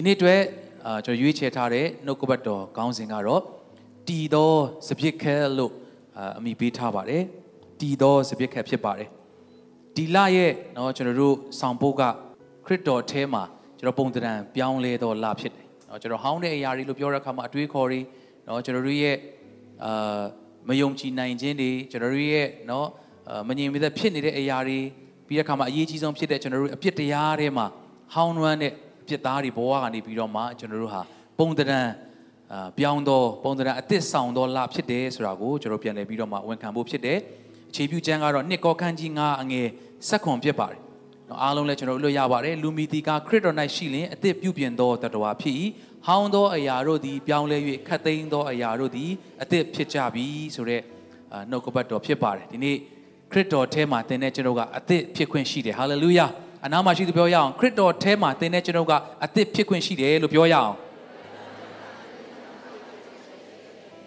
ဒီနေ့အတွက်အာကျွန်တော်ရွေးချယ်ထားတဲ့နှုတ်ကပတ်တော်ခေါင်းစဉ်ကတော့တီသောစပြစ်ခဲလို့အာအမိပေးထားပါတယ်တီသောစပြစ်ခဲဖြစ်ပါတယ်ဒီလရဲ့เนาะကျွန်တော်တို့ဆောင်ပုတ်ကခရစ်တော်အဲမှာကျွန်တော်ပုံသဏ္ဍာန်ပြောင်းလဲသောလဖြစ်တယ်เนาะကျွန်တော်ဟောင်းတဲ့အရာတွေလို့ပြောတဲ့အခါမှာအတွေးခေါ်တွေเนาะကျွန်တော်တို့ရဲ့အာမယုံကြည်နိုင်ခြင်းတွေကျွန်တော်တို့ရဲ့เนาะအာမငြိမ်မသက်ဖြစ်နေတဲ့အရာတွေပြီးတဲ့အခါမှာအရေးကြီးဆုံးဖြစ်တဲ့ကျွန်တော်တို့အပြစ်တရားတွေမှာဟောင်းနှွမ်းတဲ့အ ပြစ်သားတွေဘဝကနေပြီးတော့မှကျွန်တော်တို့ဟာပုံသဏ္ဍာန်အာပြောင်းသောပုံသဏ္ဍာန်အသစ်ဆောင်သောလဖြစ်တယ်ဆိုတာကိုကျွန်တော်ပြန်လည်ပြီးတော့မှဝန်ခံဖို့ဖြစ်တယ်အခြေပြုကျမ်းကတော့နှစ်ကောခန်းကြီး9အငယ်ဆက်ခွန်ဖြစ်ပါတယ်နော်အားလုံးလည်းကျွန်တော်တို့လွတ်ရပါတယ်လူမီတီကခရစ်တော်၌ရှိလင်အသစ်ပြုပြင်သောတတဝါဖြစ်၏ဟောင်းသောအရာတို့သည်ပြောင်းလဲ၍ခတ်သိမ်းသောအရာတို့သည်အသစ်ဖြစ်ကြပြီဆိုတဲ့အာနှုတ်ကပတ်တော်ဖြစ်ပါတယ်ဒီနေ့ခရစ်တော်ထဲမှာသင်တဲ့ကျွန်တော်ကအသစ်ဖြစ်ခွင့်ရှိတယ်ဟာလေလုယာ အနာမှာရှိသူပြောရအောင်ခရစ်တော်ထဲမှာသင်တဲ့ကျွန်တော်ကအသစ်ဖြစ်ခွင့်ရှိတယ်လို့ပြောရအောင်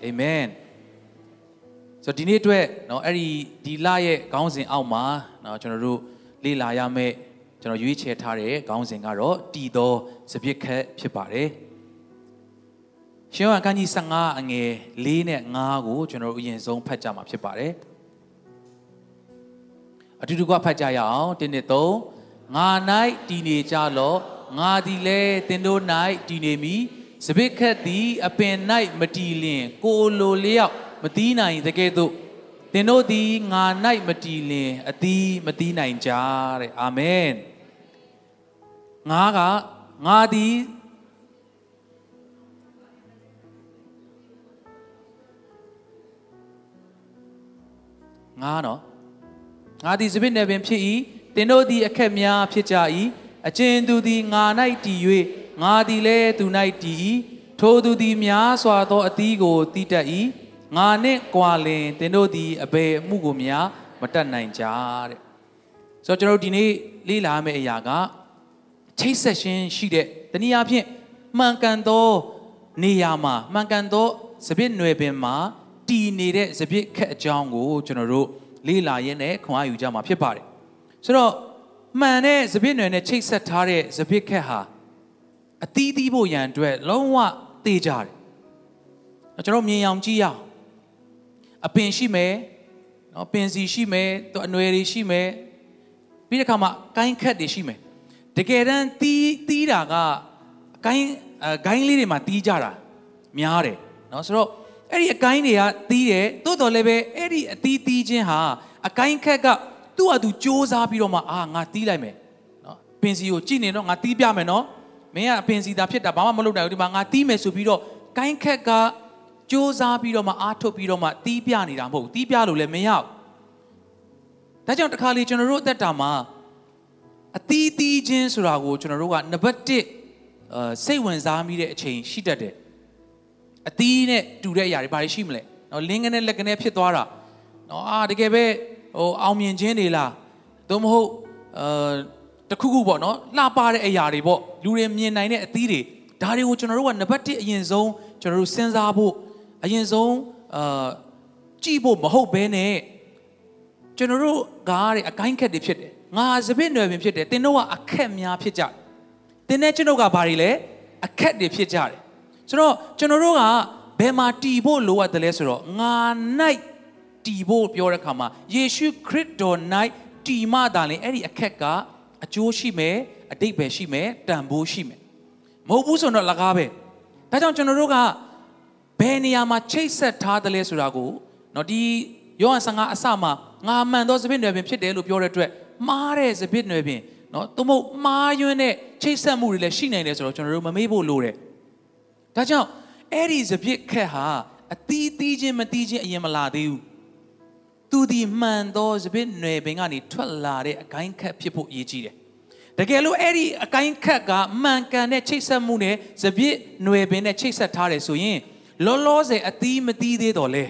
အာမင်ဆိုတော့ဒီနေ့အတွက်เนาะအဲ့ဒီဒီလရဲ့ခေါင်းစဉ်အောက်မှာเนาะကျွန်တော်တို့လေ့လာရမယ့်ကျွန်တော်ရွေးချယ်ထားတဲ့ခေါင်းစဉ်ကတော့တည်သောစပြစ်ခက်ဖြစ်ပါတယ်ရှင်ယောဟန်ခန်းကြီး15အငယ်4နဲ့5ကိုကျွန်တော်တို့အရင်ဆုံးဖတ်ကြမှာဖြစ်ပါတယ်အတူတူကဖတ်ကြရအောင်1နဲ့3 ငါ၌တည်နေကြလော့ငါသည်လည်းသင်တို့၌တည်နေမည်စပစ်ခတ်သည်အပင်၌မတည်လင် ကိုလိုလျောက်မတီးနိုင်တကဲ့သို့သင်တို့သည်ငါ၌မတည်လင်အသီးမတီးနိုင်ကြတဲ့အာမင်ငါကငါသည်ငါနော်ငါသည်စပစ်နယ်ပင်ဖြစ်၏ သင်တို့သည်အခက်များဖြစ်ကြ၏အကျဉ်သူသည်ငါ၌တည်၍ငါသည်လည်းသူ၌တည်၏ထိုသူသည်များစွာသောအသီးကိုတည်တတ်၏ငါနှင့်ကွာလင်သင်တို့သည်အဘယ်အမှုကိုများမတတ်နိုင်ကြတဲ့ဆိုတော့ကျွန်တော်တို့ဒီနေ့လေ့လာမယ့်အရာကချိတ်ဆက်ခြင်းရှိတဲ့တနည်းအားဖြင့်မှန်ကန်သောနေရာမှာမှန်ကန်သောစပစ်နွယ်ပင်မှာတည်နေတဲ့စပစ်ခက်အကြောင်းကိုကျွန်တော်တို့လေ့လာရင်းနဲ့ခွန်အားယူကြမှာဖြစ်ပါတယ် ဆိုတော့မှန်တဲ့စပစ်နွယ်နဲ့ချိတ်ဆက်ထားတဲ့စပစ်ခက်ဟာအသီးသီးဖို့ရန်အတွက်လုံးဝတေးကြတယ်ကျွန်တော်မြင်အောင်ကြည့်ရအောင်အပင်ရှိမယ်နော်ပင်စီရှိမယ်သူအနွယ်တွေရှိမယ်ပြီးတဲ့အခါမှာကိုင်းခက်တွေရှိမယ်တကယ်တမ်းတီးတီးတာကအကိုင်းအကိုင်းလေးတွေမှာတီးကြတာများတယ်နော်ဆိုတော့အဲ့ဒီအကိုင်းတွေကတီးတယ်တိုးတော်လည်းပဲအဲ့ဒီအတီးတီးခြင်းဟာအကိုင်းခက်က သူ့ဟာသူစူးစမ်းပြီးတော့မှအာငါတီးလိုက်မယ်နော်ပင်စီကိုကြည့်နေတော့ငါတီးပြမယ်နော်မင်းကအပင်စီသာဖြစ်တာဘာမှမလုပ်နိုင်ဘူးဒီမှာငါတီးမယ်ဆိုပြီးတော့ကိုင်းခက်ကစူးစမ်းပြီးတော့မှအားထုတ်ပြီးတော့မှတီးပြနေတာမဟုတ်ဘူးတီးပြလို့လည်းမရဘူးဒါကြောင့်တစ်ခါလေကျွန်တော်တို့အသက်တာမှာအတီးတီးချင်းဆိုတာကိုကျွန်တော်တို့ကနံပါတ်1စိတ်ဝင်စားမိတဲ့အချိန်ရှိတတ်တယ်အတီးနဲ့တူတဲ့အရာတွေဘာတွေရှိမလဲနော်လင်းကနေလက်ကနေဖြစ်သွားတာနော်အာတကယ်ပဲ ဟိုအောင်မြင်ခြင်းတွေလားသို့မဟုတ်အဲတခုခုပေါ့နော်လှပတဲ့အရာတွေပေါ့လူတွေမြင်နိုင်တဲ့အသီးတွေဒါတွေကိုကျွန်တော်တို့ကနံပါတ်1အရင်ဆုံးကျွန်တော်တို့စဉ်းစားဖို့အရင်ဆုံးအာကြည့်ဖို့မဟုတ်ဘဲနဲ့ကျွန်တော်တို့ကားတဲ့အကိုင်းခက်တွေဖြစ်တယ်ငါစပစ်နွယ်ပင်ဖြစ်တယ်သင်တို့ကအခက်များဖြစ်ကြတယ်သင်နဲ့ကျွန်တော်ကဘာတွေလဲအခက်တွေဖြစ်ကြတယ်ဆိုတော့ကျွန်တော်တို့ကဘယ်မှာတည်ဖို့လိုအပ်တယ်လဲဆိုတော့ငါ၌ တည်ဖို့ပြောတဲ့ခါမှာယေရှုခရစ်တော်၌တည်မှသာလေအဲ့ဒီအခက်ကအကျိုးရှိမယ်အတိတ်ပဲရှိမယ်တန်ဖိုးရှိမယ်မဟုတ်ဘူးဆိုတော့လကားပဲဒါကြောင့်ကျွန်တော်တို့ကဘယ်နေရာမှာချိတ်ဆက်ထားတယ်လဲဆိုတာကိုနော်ဒီယောဟန်15အစမှာငါမှန်သောသဖြင့်နယ်ပင်ဖြစ်တယ်လို့ပြောတဲ့အတွက်မှားတဲ့သဖြင့်နယ်ပင်နော်သူမို့မှားယွင်းတဲ့ချိတ်ဆက်မှုတွေလည်းရှိနိုင်တယ်ဆိုတော့ကျွန်တော်တို့မမေ့ဖို့လိုတယ်ဒါကြောင့်အဲ့ဒီသဖြင့်ခက်ဟာအတီးတီးချင်းမတီးချင်းအရင်မလာသေးဘူး သူဒီမှန်သောစပစ်နွယ်ပင်ကနေထွက်လာတဲ့အကိုင်းခက်ဖြစ်ဖို့အရေးကြီးတယ်တကယ်လို့အဲ့ဒီအကိုင်းခက်ကမှန်ကန်တဲ့ချိတ်ဆက်မှုနဲ့စပစ်နွယ်ပင်နဲ့ချိတ်ဆက်ထားတယ်ဆိုရင်လောလောဆယ်အတီးမတီးသေးတော့လဲ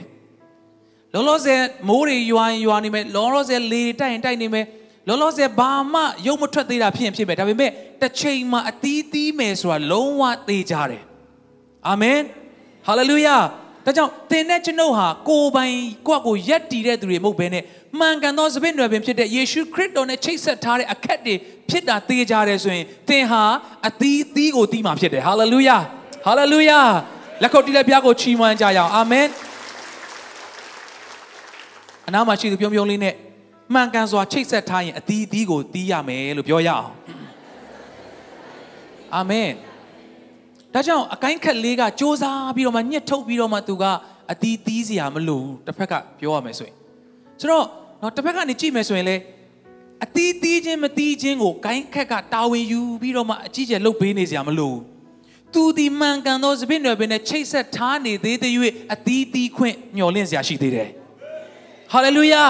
လောလောဆယ်မိုးတွေရွာရင်ရွာနေမယ်လောလောဆယ်လေတိုက်ရင်တိုက်နေမယ်လောလောဆယ်ဘာမှရုပ်မထွက်သေးတာဖြစ်ရင်ဖြစ်မယ်ဒါပေမဲ့တစ်ချိန်မှာအတီးတီးမယ်ဆိုတာလုံးဝသေးကြတယ်အာမင်ဟာလေလုယာ ဒါကြောင့်သင်နဲ့ကျွန်ုပ်ဟာကိုယ်ပိုင်ကိုယ့်ကိုယက်တည်တဲ့သူတွေမဟုတ်ဘဲနဲ့မှန်ကန်သောစပစ်နွယ်ပင်ဖြစ်တဲ့ယေရှုခရစ်တော်နဲ့ချိတ်ဆက်ထားတဲ့အခက်တွေဖြစ်တာသိကြတယ်ဆိုရင်သင်ဟာအသီးသီးကိုတီးမှာဖြစ်တယ်ဟာလေလုယာဟာလေလုယာလက်ခုပ်တီးလက်ပြားကိုချီးမွမ်းကြရအောင်အာမင်အနားမှာရှိသူပြုံးပြုံးလေးနဲ့မှန်ကန်စွာချိတ်ဆက်ထားရင်အသီးသီးကိုတီးရမယ်လို့ပြောရအောင်အာမင် ဒါကြောင့်အကိုင်းခက်လေးကစ조사ပြီးတော့မှညှစ်ထုတ်ပြီးတော့မှသူကအတီးသီးစရာမလိုဘူးတစ်ဖက်ကပြောရမယ်ဆိုရင်ဆိုတော့တော့တစ်ဖက်ကနေကြည့်မယ်ဆိုရင်လေအတီးသီးချင်းမသီးချင်းကိုကိုင်းခက်ကတာဝန်ယူပြီးတော့မှအကြီးကျယ်လှုပ်ပေးနေစရာမလိုဘူးသူဒီမှန်ကန်သောစပစ်နွယ်ပင်နဲ့ချိတ်ဆက်ထားနေသေးတဲ့၍အတီးသီးခွင့်ညှော်လင့်စရာရှိသေးတယ်ဟာလေလုယာ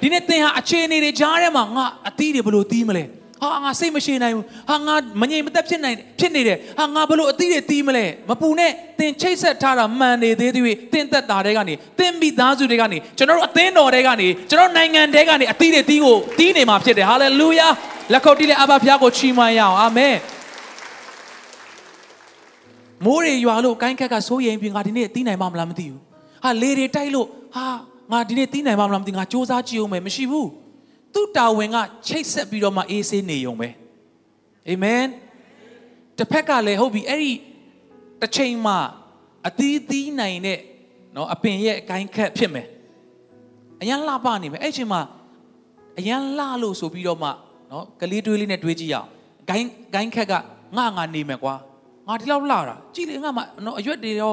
ဒီနေ့သင်ဟာအခြေအနေတွေကြားထဲမှာငါအသီးတွေဘယ်လိုသီးမလဲ ဟာငါစိတ်မရှိနိုင်ဘူးဟာငါမငြိမ်မသက်ဖြစ်နိုင်ဖြစ်နေတယ်ဟာငါဘယ်လိုအသီးတွေသီးမလဲမပူနဲ့သင်ချိတ်ဆက်ထားတာမှန်နေသေးသေးသင်သက်တာတွေကနေသင်မိသားစုတွေကနေကျွန်တော်တို့အသင်းတော်တွေကနေကျွန်တော်နိုင်ငံတွေကနေအသီးတွေသီးကိုသီးနေမှာဖြစ်တယ်ဟာလေလုယာလက်ခုပ်တီးလက်အဘဖျားကိုချီးမွမ်းရအောင်အာမင်မိုးတွေရွာလို့ကိုင်းခက်ကစိုးရိမ်ပြီးငါဒီနေ့သီးနိုင်မှာမလားမသိဘူးဟာလေတွေတိုက်လို့ဟာငါဒီနေ့တီးနိုင်မှာမလားမသိငါစူးစမ်းကြည့်အောင်မယ်မရှိဘူး သူ့တာဝန်ကချိတ်ဆက်ပြီးတော့မှအေးဆေးနေုံပဲအာမင်တစ်ဖက်ကလည်းဟုတ်ပြီအဲ့ဒီတစ်ချိန်မှာအသီးသီးနိုင်တဲ့နော်အပင်ရဲ့အကိုင်းခက်ဖြစ်မယ်အရန်လှပနေမယ်အဲ့ချိန်မှာအရန်လှလို့ဆိုပြီးတော့မှနော်ကလေးတွေးလေးနဲ့တွေးကြည့်ရအောင်ဂိုင်းဂိုင်းခက်ကငါငါနေမယ်ကွာငါဒီလောက်လှတာကြည့်လေငါမှနော်အရွက်တွေရော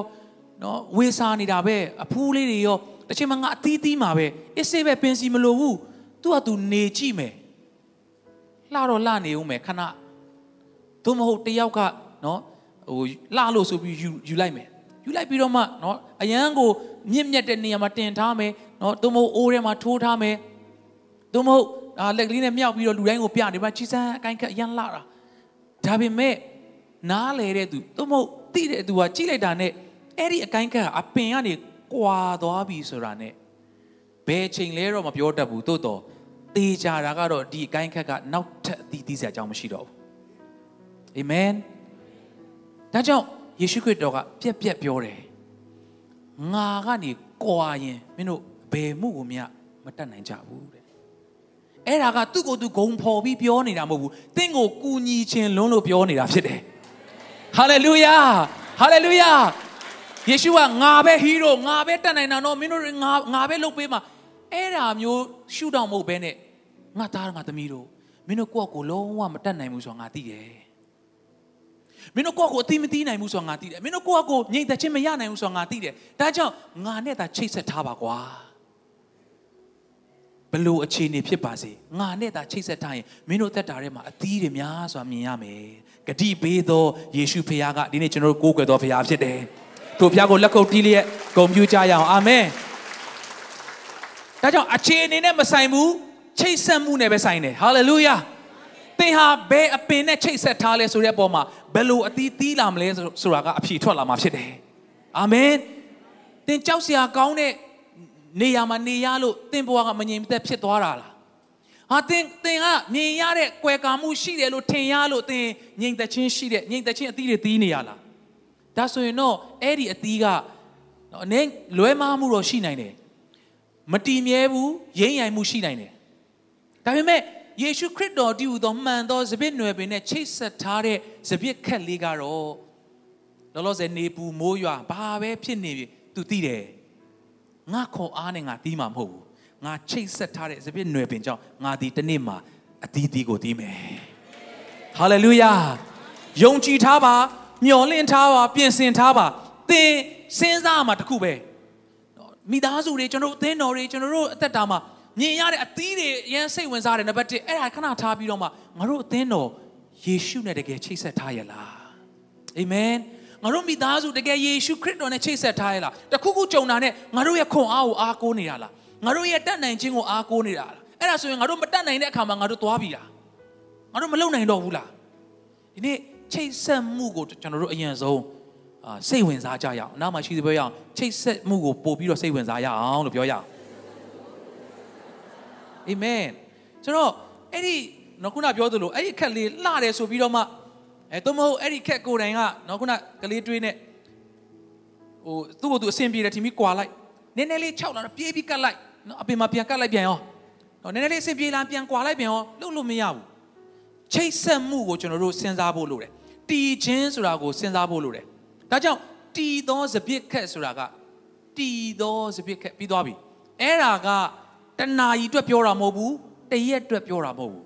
နော်ဝေစာနေတာပဲအဖူးလေးတွေရောတစ်ချိန်မှာငါအသီးသီးမှာပဲအစ်စေးပဲပင်စီမလိုဘူး သူကသူနေကြည့်မယ်လှတော့လှနေဦးမယ်ခဏသို့မဟုတ်တယောက်ကနော်ဟိုလှလို့ဆိုပြီးယူယူလိုက်မယ်ယူလိုက်ပြီးတော့မှနော်အရန်ကိုမြင့်မြတ်တဲ့နေရာမှာတင်ထားမယ်နော်သို့မဟုတ်အိုးထဲမှာထိုးထားမယ်သို့မဟုတ်အာလက်ကလေးနဲ့မြောက်ပြီးတော့လူတိုင်းကိုပြနေမှာချီစမ်းအကိုင်းခက်အရန်လှတာဒါပေမဲ့နားလေတဲ့သူသို့မဟုတ်တိတဲ့သူကကြည့်လိုက်တာနဲ့အဲ့ဒီအကိုင်းခက်ကအပင်ကနေကွာသွားပြီဆိုတာနဲ့ဘယ်ချိန်လဲတော့မပြောတတ်ဘူးသို့တော့ တေချာတာကတော့ဒီအကိုင်းခက်ကနောက်ထပ်အသီးသီးစရာအကြောင်းမရှိတော့ဘူးအာမင်ဒါကြောင့်ယေရှုခရစ်တော်ကပြက်ပြက်ပြောတယ်ငါကနေကွာရင်မင်းတို့ဘယ်မှုကိုမြမတတ်နိုင်ကြဘူးတဲ့အဲ့ဒါကသူ့ကိုယ်သူဂုံဖော်ပြီးပြောနေတာမဟုတ်ဘူးတင့်ကိုကူညီခြင်းလွန်းလို့ပြောနေတာဖြစ်တယ်ဟာလေလုယာဟာလေလုယာယေရှုကငါပဲဟီးရိုးငါပဲတတ်နိုင်တာတော့မင်းတို့ငါငါပဲလုပ်ပေးမှာ အဲ့ဒါမျိုးရှုတော့မဟုတ်ဘဲနဲ့ငါသားငါသမီးတို့မင်းတို့ကိုယ့်ကိုယ်လုံးဝမတတ်နိုင်ဘူးဆိုတာငါသိတယ်မင်းတို့ကိုယ့်ကိုယ်အသိမသိနိုင်ဘူးဆိုတာငါသိတယ်မင်းတို့ကိုယ့်ကိုယ်ငြိမ်သက်ခြင်းမရနိုင်ဘူးဆိုတာငါသိတယ်ဒါကြောင့်ငါနဲ့သာချိတ်ဆက်ထားပါကွာဘလို့အခြေအနေဖြစ်ပါစေငါနဲ့သာချိတ်ဆက်ထားရင်မင်းတို့သက်တာထဲမှာအသီးတွေများစွာမြင်ရမယ်ဂတိပေးသောယေရှုဖခင်ကဒီနေ့ကျွန်တော်တို့ကိုးကွယ်တော်ဖခင်ဖြစ်တယ်ထိုဖခင်ကိုလက်ခုပ်တီးလျက်ဂုဏ်ပြုကြရအောင်အာမင် ဒါကြောင့်အခြေအနေနဲ့မဆိုင်ဘူးချိတ်ဆက်မှုနဲ့ပဲဆိုင်တယ်ဟာလေလုယာသင်ဟာဘယ်အပင်နဲ့ချိတ်ဆက်ထားလဲဆိုတဲ့အပေါ်မှာဘယ်လိုအသီးသီးလာမလဲဆိုတာကအဖြေထွက်လာမှာဖြစ်တယ်အာမင်သင်ကြောက်စရာကောင်းတဲ့နေရာမှာနေရလို့သင်ဘဝကမငြိမ်သက်ဖြစ်သွားတာလားဟာသင်သင်ကမြင်ရတဲ့ကွယ်ကာမှုရှိတယ်လို့ထင်ရလို့သင်ငြိမ်သက်ခြင်းရှိတဲ့ငြိမ်သက်ခြင်းအသီးတွေသီးနေရလားဒါဆိုရင်တော့အဲ့ဒီအသီးကအနေလွဲမှားမှုတော့ရှိနိုင်တယ် မတည်မြဲဘူးရိမ့်ရိုင်မှုရှိနိုင်တယ်ဒါပေမဲ့ယေရှုခရစ်တော်တည်ဟူသောမှန်သောစပစ်နွယ်ပင်နဲ့ချိတ်ဆက်ထားတဲ့စပစ်ခက်လေးကတော့လောလောဆယ်နေပူမိုးရွာဘာပဲဖြစ်နေပြီသူသိတယ်ငါခေါ်အားနဲ့ငါတီးမှာမဟုတ်ဘူးငါချိတ်ဆက်ထားတဲ့စပစ်နွယ်ပင်ကြောင့်ငါဒီတနေ့မှာအတီးတီးကိုတီးမယ်ဟာလေလုယာယုံကြည်ထားပါမျှော်လင့်ထားပါပြင်ဆင်ထားပါသင်စဉ်းစားမှာတခုပဲ မိသားစုတွေကျွန်တော်တို့အသင်းတော်တွေကျွန်တော်တို့အသက်တာမှာမြင်ရတဲ့အသီးတွေရန်စိတ်ဝင်စားတယ်နံပါတ်1အဲ့ဒါခဏထားပြီးတော့မှငါတို့အသင်းတော်ယေရှုနဲ့တကယ်ချိတ်ဆက်ထားရလားအာမင်ငါတို့မိသားစုတကယ်ယေရှုခရစ်တော်နဲ့ချိတ်ဆက်ထားရလားတခုခုကြုံတာနဲ့ငါတို့ရဲ့ခွန်အားကိုအားကိုးနေတာလားငါတို့ရဲ့တတ်နိုင်ခြင်းကိုအားကိုးနေတာလားအဲ့ဒါဆိုရင်ငါတို့မတတ်နိုင်တဲ့အခါမှာငါတို့သွားပြီလားငါတို့မလုပ်နိုင်တော့ဘူးလားဒီနေ့ချိတ်ဆက်မှုကိုကျွန်တော်တို့အရင်ဆုံး အာစိတ်ဝင်စားကြရအောင်အနောက်မှာရှိသေးပြောရအောင်ချိတ်ဆက်မှုကိုပို့ပြီးတော့စိတ်ဝင်စားရအောင်လို့ပြောရအောင်အာမင်ဆိုတော့အဲ့ဒီနော်ခုနပြောသလိုအဲ့ဒီခက်လေးလှတယ်ဆိုပြီးတော့မှအဲသို့မဟုတ်အဲ့ဒီခက်ကိုယ်တိုင်ကနော်ခုနကလေးတွေးနဲ့ဟဟိုသူ့ကိုသူအဆင်ပြေတယ်ထင်ပြီးကွာလိုက်နည်းနည်းလေးခြောက်လာတော့ပြေးပြီးကတ်လိုက်နော်အပင်မှာပြန်ကတ်လိုက်ပြန်ရောနော်နည်းနည်းလေးအဆင်ပြေလာပြန်ကွာလိုက်ပြန်ရောလှုပ်လို့မရဘူးချိတ်ဆက်မှုကိုကျွန်တော်တို့စဉ်းစားဖို့လိုတယ်တီချင်းဆိုတာကိုစဉ်းစားဖို့လိုတယ် ဒါကြောင့်တီသောစပစ်ခက်ဆိုတာကတီသောစပစ်ခက်ပြီးသွားပြီအဲ့ဒါကတဏှာကြီးအတွက်ပြောတာမဟုတ်ဘူးတရက်အတွက်ပြောတာမဟုတ်ဘူး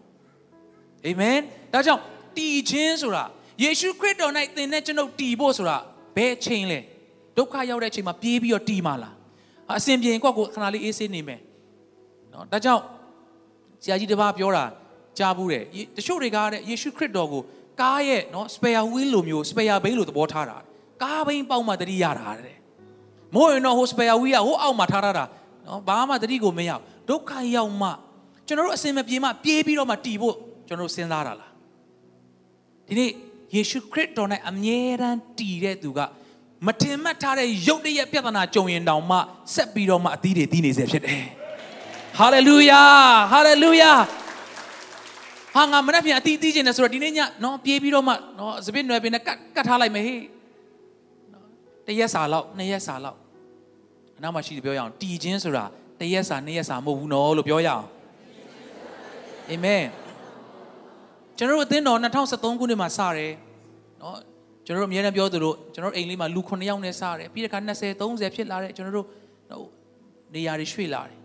အာမင်ဒါကြောင့်တီချင်းဆိုတာယေရှုခရစ်တော်၌သင်နဲ့ကျွန်ုပ်တီဖို့ဆိုတာဘယ်ချိန်လဲဒုက္ခရောက်တဲ့အချိန်မှာပြေးပြီးတော့တီမှာလားအစဉ်ပြေရင်ကိုယ့်ကိုခဏလေးအေးဆေးနေမယ်နော်ဒါကြောင့်ဆရာကြီးတစ်ပါးပြောတာကြားဘူးတယ်တချို့တွေကတဲ့ယေရှုခရစ်တော်ကိုကားရဲ့နော် spare wheel လိုမျိုး spare bane လိုသဘောထားတာ ကားဘိန်းပေါက်မှတတိရတာတဲ့မို့ရင်တော့ဟို spare wheel ကဟိုအောက်မှာထားထားတာနော်ဘာမှတတိကိုမရဒုက္ခရောက်မှကျွန်တော်တို့အစင်မပြေမှပြေးပြီးတော့မှတီဖို့ကျွန်တော်တို့စဉ်းစားတာလားဒီနေ့ယေရှုခရစ်တော်၌အမြဲတမ်းတည်တဲ့သူကမထင်မှတ်ထားတဲ့ရုပ်တရက်ပြဿနာကြုံရင်တောင်မှဆက်ပြီးတော့မှအသီးတွေသီးနေစေဖြစ်တယ်။ဟာလေလုယာဟာလေလုယာဟာငါမနေ့ပြန်အသီးသီးခြင်းနဲ့ဆိုတော့ဒီနေ့ညနော်ပြေးပြီးတော့မှနော်စပစ်နွယ်ပင်နဲ့ကတ်ကတ်ထားလိုက်မယ်ဟေး နော်တရက်စာလောက်နှစ်ရက်စာလောက်အနောက်မှာရှိတယ်ပြောရအောင်တည်ခြင်းဆိုတာတရက်စာနှစ်ရက်စာမဟုတ်ဘူးနော်လို့ပြောရအောင်အာမင်ကျွန်တော်တို့အသင်းတော်2013ခုနှစ်မှာစတယ်နော်ကျွန်တော်တို့အများနဲ့ပြောသလိုကျွန်တော်တို့အိမ်လေးမှာလူ9ယောက်နဲ့စတယ်ပြီးတဲ့အခါ20 30ဖြစ်လာတယ်ကျွန်တော်တို့နေရာတွေရွှေ့လာတယ်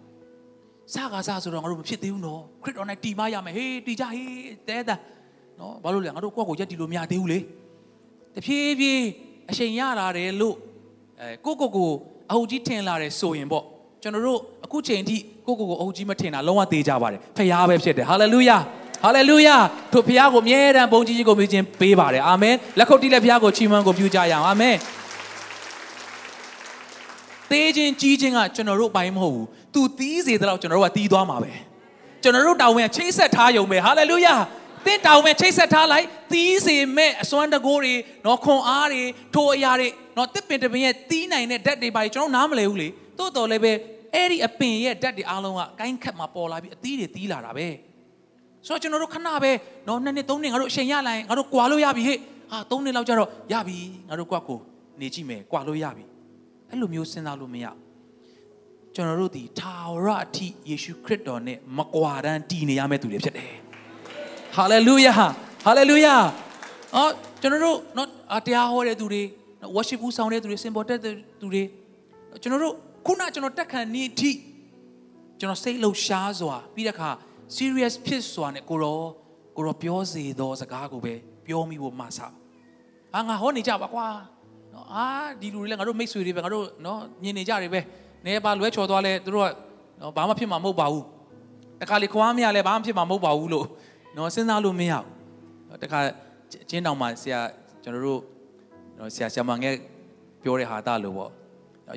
စကားစဆိုတော့ငါတို့မဖြစ်သေးဘူးနော်ခရစ်တော်နဲ့တီမရမယ်ဟေးတီကြဟေးတဲတာနော်ဘာလို့လဲငါတို့ကိုယ့်ကိုရက်တီလို့မရသေးဘူးလေတဖြည်းဖြည်း အချိန်ရလာတယ်လို့အဲကိုကိုကိုအဟုတ်ကြီးထင်လာတယ်ဆိုရင်ပေါ့ကျွန်တော်တို့အခုချိန်ထိကိုကိုကိုအဟုတ်ကြီးမထင်တာလုံးဝသေးကြပါတယ်ဖခင်ပဲဖြစ်တယ်ဟာလေလုယာဟာလေလုယာထိုဖခင်ကိုအမြဲတမ်းဘုန်းကြီးကြီးကိုမြည်ခြင်းပေးပါတယ်အာမင်လက်ခုပ်တီးလက်ဖခင်ကိုချီးမွမ်းကိုပြုကြရအောင်အာမင်သေးခြင်းကြီးခြင်းကကျွန်တော်တို့ပိုင်းမဟုတ်ဘူး။ तू တီးစေတဲ့လောက်ကျွန်တော်တို့ကတီးသွားမှာပဲ။ကျွန်တော်တို့တောင်းဝင်ချိတ်ဆက်ထားယုံပဲ။ဟာလေလုယာ။ သင်တောင်းဝင်ချိတ်ဆက်ထားလိုက်တီးစေမဲ့အစွမ်းတကိုးတွေနော်ခွန်အားတွေထိုအရာတွေနော်တစ်ပင်တစ်ပင်ရဲ့တီးနိုင်တဲ့ဓာတ်တွေပါကျွန်တော်နားမလဲဘူးလေ။တိုးတော်လည်းပဲအဲ့ဒီအပင်ရဲ့ဓာတ်တွေအားလုံးကကိုင်းခတ်မှာပေါ်လာပြီးအသီးတွေတီးလာတာပဲ။ဆိုတော့ကျွန်တော်တို့ခဏပဲနော်နှစ်နှစ်သုံးနှစ်ငါတို့အချိန်ရလာရင်ငါတို့ကွာလို့ရပြီဟဲ့ဟာသုံးနှစ်လောက်ကျတော့ရပြီငါတို့ကွက်ကိုနေကြည့်မယ်ကွာလို့ရပြီအဲ့လိုမျိုးစဉ်းစားလို့မရကျွန်တော်တို့ဒီထာဝရအထိယေရှုခရစ်တော်နဲ့မကွာတန်းတည်နေရမယ့်သူတွေဖြစ်တယ် ဟာလေလုယာဟာလေလုယာအော်ကျွန်တော်တို့နော်တရားဟောတဲ့သူတွေ worship ဦးဆောင်တဲ့သူတွေစင်ပေါ်တက်တဲ့သူတွေကျွန်တော်တို့ခုနကျွန်တော်တက်ခံနေအထိကျွန်တော်စိတ်လှုပ်ရှားစွာပြီးတဲ့အခါ serious ဖြစ်စွာနဲ့ကိုရောကိုရောပြောစေသောစကားကိုပဲပြောမိဖို့မှာစားအာငါဟောနေကြပါကွာနော်အာဒီလူတွေလည်းငါတို့မိတ်ဆွေတွေပဲငါတို့နော်မြင်နေကြတယ်ပဲနေပါလွဲချော်သွားလဲသူတို့ကနော်ဘာမှဖြစ်မှာမဟုတ်ပါဘူးတခါလေခွားမရလဲဘာမှဖြစ်မှာမဟုတ်ပါဘူးလို့ နော်စဉ်းစားလို့မရဘူးတခါချင်းတောင်မှာဆရာကျွန်တော်တို့နော်ဆရာဆရာမငယ်ပြောတဲ့ဟာတလို့ပေါ့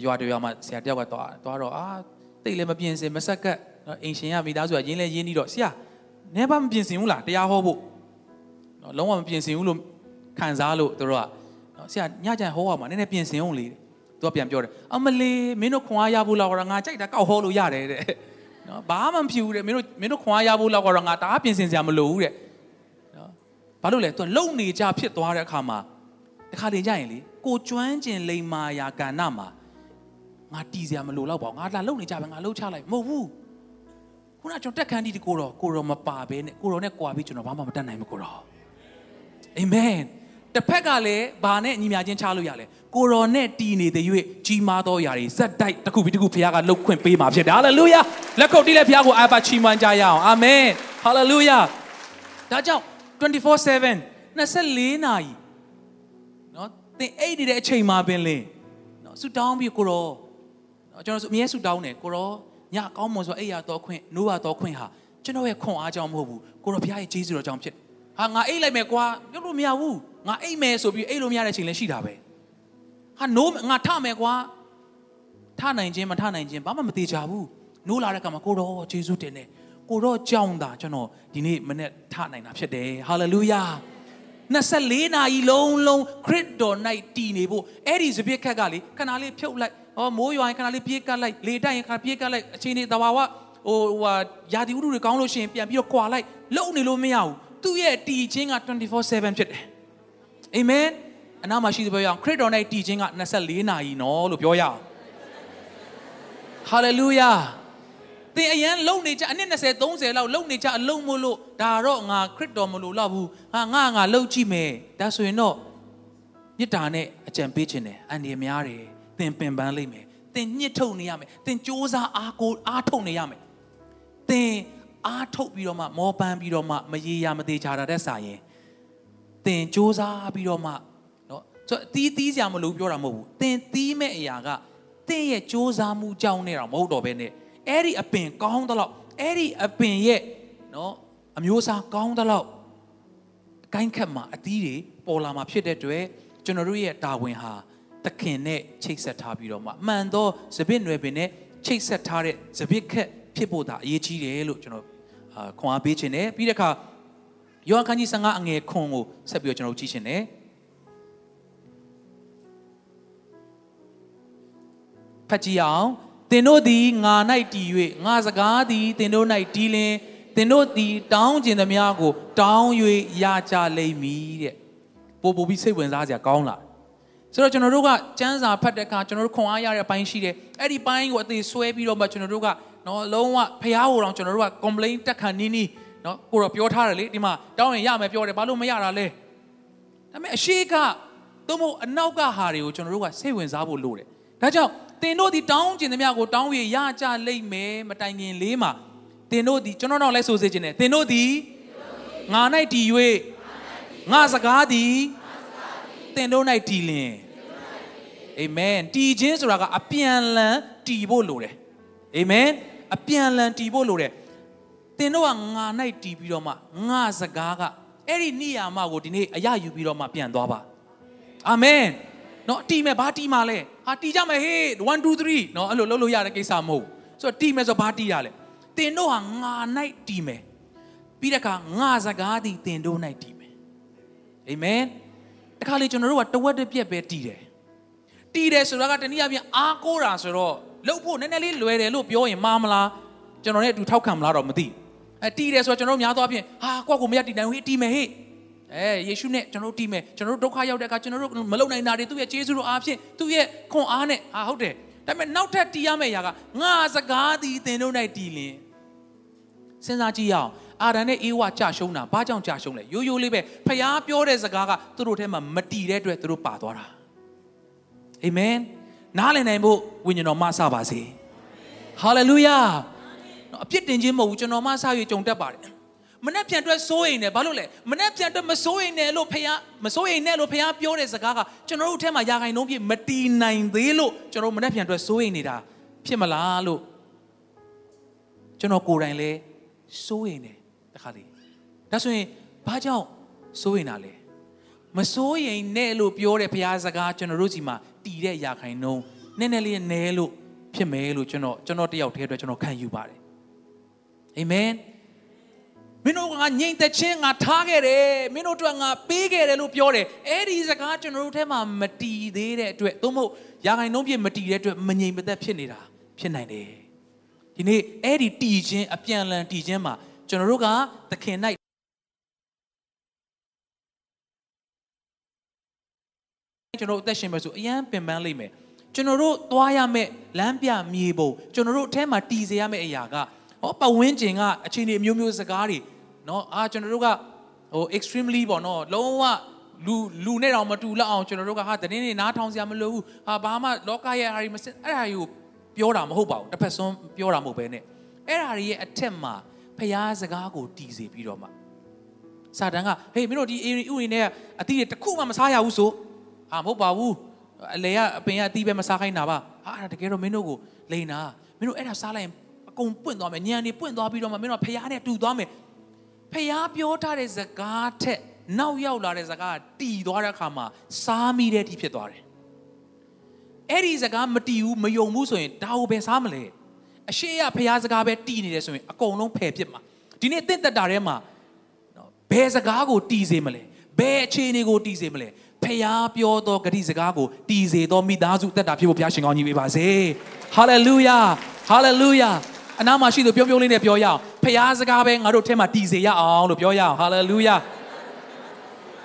ရွာတရွာမှာဆရာတယောက်ကသွားသွားတော့အာတိတ်လည်းမပြင်းစင်မဆက်ကက်နော်အိမ်ရှင်ရမိသားစုကရင်းလဲရင်းပြီးတော့ဆရာနဲပါမပြင်စင်ဘူးလားတရားဟောဖို့နော်လုံးဝမပြင်စင်ဘူးလို့ခံစားလို့တို့ကနော်ဆရာညကြံဟောရမှာနည်းနည်းပြင်ဆင်အောင်လေသူကပြန်ပြောတယ်အမလေးမင်းတို့ခွန်အားရဖို့လောက်တော့ငါကြိုက်တာကောက်ဟောလို့ရတယ်တဲ့ နော်ဘာမှမဖြစ်ဘူးတဲ့မင်းတို့မင်းတို့ခွန်အားရဖို့လောက်တော့ငါတအားပြင်ဆင်စရာမလိုဘူးတဲ့နော်ဘာလို့လဲသူကလုံနေကြဖြစ်သွားတဲ့အခါမှာတခါတည်းကြရင်လေကိုကျွမ်းကျင်လိမ္မာယာကဏ္ဍမှာငါတီးစရာမလိုတော့ပါဘူးငါလာလုံနေကြပဲငါလှုပ်ချလိုက်မဟုတ်ဘူးခုနကျွန်တော်တက်ခန်းတီးကိုတော့ကိုတော့မပါဘဲနဲ့ကိုတော့နဲ့ကွာပြီးကျွန်တော်ဘာမှမတတ်နိုင်ဘူးကိုတော့အာမင် တစ်ဖက်ကလည်းဘာနဲ့ညီမြချင်းချလို့ရလဲကိုရောနဲ့တီနေတဲ့၍ကြီးမားသောຢာတွေဇက်တိုက်တစ်ခုပြီးတစ်ခုဖခင်ကလှုပ်ခွင့်ပေးမှာဖြစ်တယ်ဟာလေလုယာလက်ခုပ်တီးလက်ဖခင်ကိုအာပါချီးမွမ်းကြရအောင်အာမင်ဟာလေလုယာဒါကြောင့်24/7 24နာရီเนาะသင်အိတ်နေတဲ့အချိန်မှာပင်လင်းเนาะဆူတောင်းပြီးကိုရောเนาะကျွန်တော်အမြဲဆူတောင်းတယ်ကိုရောညကောင်းမွန်ဆိုအိတ်ရတော့ခွင့်နိုးရတော့ခွင့်ဟာကျွန်တော်ရဲ့ခွန်အားကြောင့်မဟုတ်ဘူးကိုရောဘုရားရဲ့ကျေးဇူးတော်ကြောင့်ဖြစ်ဟာငါအိတ်လိုက်မယ်ကွာပြောလို့မရဘူး ငါအိတ်မယ်ဆိုပြီးအိတ်လို့မရတဲ့ချိန်လည်းရှိတာပဲဟာနိုးငါထမယ်ကွာထနိုင်ခြင်းမထနိုင်ခြင်းဘာမှမသေးကြဘူးနိုးလာတဲ့ကမှာကိုတော့ယေရှုတင်တယ်ကိုတော့ကြောင်းတာကျွန်တော်ဒီနေ့မနေ့ထနိုင်တာဖြစ်တယ်ဟာလေလုယာ24နာရီလုံးလုံးခရစ်တော်၌တည်နေဖို့အဲ့ဒီစပစ်ခက်ကလေခဏလေးဖြုတ်လိုက်ဟောမိုးရွာရင်ခဏလေးပြေးကတ်လိုက်လေတိုက်ရင်ခဏပြေးကတ်လိုက်အချိန်တွေတဘာဝဟိုဟိုယာတီဥတုတွေကောင်းလို့ရှိရင်ပြန်ပြီးတော့ကွာလိုက်လုံနေလို့မရဘူးသူ့ရဲ့တည်ခြင်းက24/7ဖြစ်တယ် အာမင်အနာမှာရှိသူပြောရအောင်ခရစ်တော်၌တည်ခြင်းက24နာရီနော်လို့ပြောရအောင်ဟာလေလုယာသင်အရန်လုံနေကြအနည်း20 30လောက်လုံနေကြအလုံးမလို့ဒါတော့ငါခရစ်တော်မလို့တော့ဘူးငါငါငါလှုပ်ကြည့်မယ်ဒါဆိုရင်တော့မေတ္တာနဲ့အကြံပေးခြင်းတယ်အန်ဒီများတယ်သင်ပင်ပန်းလိမ့်မယ်သင်ညှစ်ထုတ်နေရမယ်သင်စ조사အားကိုအားထုတ်နေရမယ်သင်အားထုတ်ပြီးတော့မှမောပန်းပြီးတော့မှမရေရာမသေးချာတာတဲ့စာရင် သင်စ조사ပြီးတော့မှเนาะဆိုတော့တီးတီးစရာမလိုပြောတာမဟုတ်ဘူးသင်တီးမဲ့အရာကသင်ရဲ့စ조사မှုကြောင့်နဲ့တော့မဟုတ်တော့ဘဲနဲ့အဲ့ဒီအပင်ကောင်းသလောက်အဲ့ဒီအပင်ရဲ့เนาะအမျိုးအစားကောင်းသလောက်အကိုင်းခတ်မှာအသီးတွေပေါ်လာမှာဖြစ်တဲ့အတွက်ကျွန်တော်တို့ရဲ့တာဝန်ဟာသခင်နဲ့ချိတ်ဆက်ထားပြီးတော့မှမှန်သောစပစ်နွယ်ပင်နဲ့ချိတ်ဆက်ထားတဲ့စပစ်ခက်ဖြစ်ဖို့ဒါအရေးကြီးတယ်လို့ကျွန်တော်အာခွန်အားပေးခြင်းတယ်ပြီးတဲ့အခါ ယောဟန်ခန်းကြီး15အငယ်ခွန်ကိုဆက်ပြီးတော့ကျွန်တော်ကြည့်ခြင်းတယ်ဖတ်ကြည့်အောင်သင်တို့သည်ငါ၌တည်၍ငါစကားသည်သင်တို့၌တည်လင်သင်တို့သည်တောင်းကျင်သမျှကို တောင်း၍ရကြလိမ့်မည်တဲ့ပို့ပို့ပြီးစိတ်ဝင်စားစရာကောင်းလာဆိုတော့ကျွန်တော်တို့ကစံစာဖတ်တဲ့အခါကျွန်တော်တို့ခွန်အားရတဲ့အပိုင်းရှိတယ်အဲ့ဒီပိုင်းကိုအသေးဆွဲပြီးတော့မှကျွန်တော်တို့ကနော်လုံးဝဖျားဟိုတော့ကျွန်တော်တို့က complain တက်ခံနီးနီး နော်ကိုတော့ပြောထားတယ်လေဒီမှာတောင်းရင်ရမယ်ပြောတယ်ဘာလို့မရတာလဲဒါပေမဲ့အရှိကသို့မဟုတ်အနောက်ကဟာတွေကိုကျွန်တော်တို့ကစိတ်ဝင်စားဖို့လိုတယ်ဒါကြောင့်တင်တို့ဒီတောင်းကျင်သမျှကိုတောင်းရရကြလိမ့်မယ်မတိုင်ခင်လေးမှာတင်တို့ဒီကျွန်တော်တော့လိုက်ဆိုစေခြင်းနဲ့တင်တို့ဒီငါ၌တည်၍ငါစကားသည်တင်တို့၌တည်လင်အာမင်တည်ခြင်းဆိုတာကအပြန်လန်တည်ဖို့လိုတယ်အာမင်အပြန်လန်တည်ဖို့လိုတယ် တင်တို့ကငါ၌တည်ပြီးတော့မှငါစကားကအဲ့ဒီနိယာမကိုဒီနေ့အရယူပြီးတော့မှပြန်သွားပါအာမင်နော်တီမယ်ဘာတီမှာလဲဟာတီကြမယ်ဟေး1 2 3နော်အဲ့လိုလုပ်လို့ရတဲ့ကိစ္စမဟုတ်ဆိုတော့တီမယ်ဆိုဘာတီရလဲတင်တို့ဟာငါ၌တီမယ်ပြီးတဲ့အခါငါစကားသည်တင်တို့၌တီမယ်အာမင်တခါလေကျွန်တော်တို့ကတဝက်တစ်ပြက်ပဲတီတယ်တီတယ်ဆိုတော့ကတနည်းအားဖြင့်အားကိုးတာဆိုတော့လှုပ်ဖို့နည်းနည်းလေးလွယ်တယ်လို့ပြောရင်မှားမလားကျွန်တော်လည်းအတူထောက်ခံမလားတော့မသိ အဲတီတယ်ဆိုတော့ကျွန်တော်တို့များသောအားဖြင့်ဟာကိုယ့်ကိုမရတီနိုင်ဟေးတီမယ်ဟေးအဲယေရှုနဲ့ကျွန်တော်တို့တီးမယ်ကျွန်တော်တို့ဒုက္ခရောက်တဲ့အခါကျွန်တော်တို့မလုံနိုင်တာတွေသူ့ရဲ့ကျေးဇူးတော်အားဖြင့်သူ့ရဲ့ခွန်အားနဲ့ဟာဟုတ်တယ်ဒါပေမဲ့နောက်ထပ်တီးရမယ့်ຢာကငါစကားသည်သင်တို့၌တီးလင်စဉ်းစားကြည့်ရအောင်အာဒန်နဲ့အေဝါကြာရှုံးတာဘာကြောင့်ကြာရှုံးလဲရိုးရိုးလေးပဲဖျားပြောတဲ့စကားကသူတို့ထဲမှာမတီတဲ့အတွက်သူတို့ပါသွားတာအာမင်နားလည်နိုင်ဖို့ဝိညာဉ်တော်မဆပါစေဟာလေလုယာ အပြစ်တင်ခြင်းမဟုတ်ဘူးကျွန်တော်မဆ၍ကြုံတတ်ပါတယ်မနဲ့ပြန်အတွက်စိုးရိမ်တယ်ဘာလို့လဲမနဲ့ပြန်အတွက်မစိုးရိမ်နဲ့လို့ဖះမစိုးရိမ်နဲ့လို့ဖះပြောတဲ့စကားကကျွန်တော်တို့ထဲမှာယာခိုင်နှုံးပြမတီးနိုင်သေးလို့ကျွန်တော်မနဲ့ပြန်အတွက်စိုးရိမ်နေတာဖြစ်မလားလို့ကျွန်တော်ကိုယ်တိုင်လဲစိုးရိမ်တယ်တခါလေဒါဆိုရင်ဘာကြောင့်စိုးရိမ်တာလဲမစိုးရိမ်နဲ့လို့ပြောတဲ့ဖះစကားကျွန်တော်တို့စီမှာတီးတဲ့ယာခိုင်နှုံးနည်းနည်းလေးနဲလို့ဖြစ်မယ်လို့ကျွန်တော်ကျွန်တော်တယောက်တည်းအတွက်ကျွန်တော်ခံယူပါတယ် အာမင်မင်းတို့ကငြိမ်သက်ခြင်းငါထားခဲ့တယ်မင်းတို့တို့ကငါပေးခဲ့တယ်လို့ပြောတယ်အဲ့ဒီစကားကျွန်တော်တို့ထဲမှာမတီးသေးတဲ့အတွက်သို့မဟုတ်ရာခိုင်နှုန်းပြည့်မတီးတဲ့အတွက်မငြိမ်မသက်ဖြစ်နေတာဖြစ်နိုင်တယ်ဒီနေ့အဲ့ဒီတီးခြင်းအပြန်လန်တီးခြင်းမှာကျွန်တော်တို့ကသခင်၌ကျွန်တော်အသက်ရှင်မယ်ဆိုအရန်ပင်ပန်းလိမ့်မယ်ကျွန်တော်တို့သွားရမယ့်လမ်းပြမြေပုံကျွန်တော်တို့အထဲမှာတည်စေရမယ့်အရာက ဟောပဝင်းကျင်ကအခြေအနေအမျိုးမျိုးစကားတွေနော်အာကျွန်တော်တို့ကဟို extremely ပေါ့နော်လုံးဝလူလူနဲ့တော့မတူလောက်အောင်ကျွန်တော်တို့ကဟာတင်းနေနားထောင်စရာမလိုဘူးဟာဘာမှလောကရဲ့အားတွေမစင်အဲ့ဒါတွေကိုပြောတာမဟုတ်ပါဘူးတစ်ဖက်ဆုံးပြောတာမဟုတ်ပဲနဲ့အဲ့ဒါတွေရဲ့အထက်မှာဖျားစကားကိုတီးစေပြီးတော့မှစာတန်ကဟေးမင်းတို့ဒီအရင်ဥရင်နဲ့အတီးတွေတစ်ခုမှမစားရဘူးဆိုဟာမဟုတ်ပါဘူးအလေကအပင်ကအတီးပဲမစားခိုင်းတာပါဟာအဲ့ဒါတကယ်တော့မင်းတို့ကိုလိန်တာမင်းတို့အဲ့ဒါစားလိုက်ရင် ကုန်ပွင့်သွားမယ်ညံနေပွင့်သွားပြီးတော့မှမင်းတို့ဖျားနဲ့တူသွားမယ်ဖျားပြောထားတဲ့စကားထက်နောက်ရောက်လာတဲ့စကားတီသွားတဲ့အခါမှာစားမိတဲ့အထိဖြစ်သွားတယ်အဲ့ဒီစကားမတီဘူးမယုံဘူးဆိုရင်ဒါကိုပဲစားမလဲအရှိရဖျားစကားပဲတီနေတယ်ဆိုရင်အကုန်လုံးဖယ်ဖြစ်မှာဒီနေ့တင့်တက်တာထဲမှာနော်ဘယ်စကားကိုတီစေမလဲဘယ်အခြေအနေကိုတီစေမလဲဖျားပြောသောဂတိစကားကိုတီစေသောမိသားစုတက်တာဖြစ်ဖို့ဘုရားရှင်ကောင်းကြီးပေးပါစေဟာလေလုယာဟာလေလုယာ အနားမှာရှိသူပြုံးပြုံးလေးနဲ့ပြောရအောင်ဖျားစကားပဲငါတို့ထဲမှာတည်စေရအောင်လို့ပြောရအောင်ဟာလေလုယာ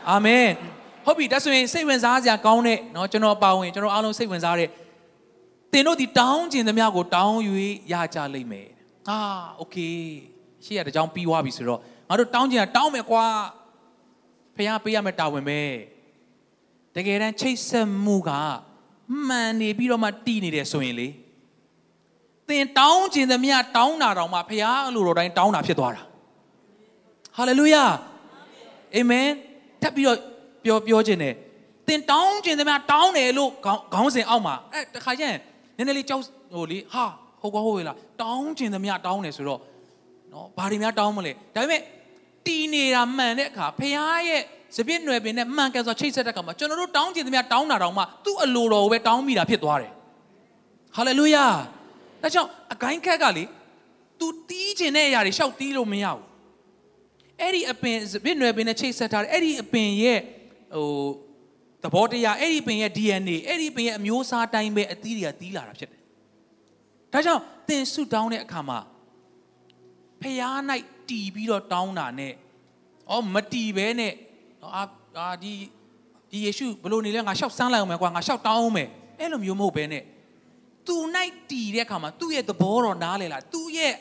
အာမင် ဟုတ်ပြီဒါဆိုရင်စိတ်ဝင်စားစရာကောင်းတဲ့เนาะကျွန်တော်အပါဝင်ကျွန်တော်အားလုံးစိတ်ဝင်စားတဲ့သင်တို့ဒီတောင်းကျင်သမျှကိုတောင်း၍ရကြလိမ့်မယ်အာโอเคရှေ့ရတဲ့ကြောင်းပြီးသွားပြီဆိုတော့ငါတို့တောင်းကျင်တာတောင်းမယ်ကွာဖះပေးရမယ်တာဝန်ပဲတကယ်တမ်းချိတ်ဆက်မှုကမှန်နေပြီးတော့မှတည်နေတယ်ဆိုရင်လေ သင်တောင်းကျင်သမျှတောင်းတာတောင်မှဖះအလိုတော်တိုင်းတောင်းတာဖြစ်သွားတာဟာလေလုယာအာမင်ထပ်ပြီးတော့ပြောပြောခြင်းတယ်တင်တောင်းခြင်းသမျှတောင်းတယ်လို့ခေါင်းခေါင်းစဉ်အောက်မှာအဲတခါကျရင်နည်းနည်းလေးကြောက်ဟိုလေဟာဟုတ်ကောဟုတ်ရဲ့လားတောင်းခြင်းသမျှတောင်းတယ်ဆိုတော့နော်ဘာတွေများတောင်းမလဲဒါပေမဲ့တီနေတာမှန်တဲ့အခါဖခင်ရဲ့စပြည့်နွယ်ပင်နဲ့မှန်ကန်စွာချိတ်ဆက်တဲ့အခါမှာကျွန်တော်တို့တောင်းခြင်းသမျှတောင်းတာတောင်မှသူ့အလိုတော်ကိုပဲတောင်းမိတာဖြစ်သွားတယ်ဟာလေလုယာ ဒါကြောင့်အကိုင်းခက်ကလေ तू တီးခြင်းတဲ့အရာတွေရှောက်တီးလို့မရဘူးအဲ့ဒီအပင်စပြည့်နွယ်ပင်နဲ့ချိတ်ဆက်ထားတယ်အဲ့ဒီအပင်ရဲ့ဟိုသဘောတရားအဲ့ဒီပင်ရဲ့ DNA အဲ့ဒီပင်ရဲ့အမျိုးအစားတိုင်းပဲအသီးတွေကတီးလာတာဖြစ်တယ်။ဒါကြောင့်သင်ဆုတောင်းတဲ့အခါမှာဖျား၌တီးပြီးတော့တောင်းတာနဲ့အော်မတီးပဲနဲ့အာအာဒီဒီယေရှုဘလို့နေလဲငါရှောက်စမ်းလိုက်အောင်မယ်ကွာငါရှောက်တောင်းအောင်မယ်အဲ့လိုမျိုးမဟုတ်ပဲနဲ့ သူ၌တီးတဲ့အခါမှာသူ့ရဲ့သဘောတော်နားလေလားသူ့ရဲ့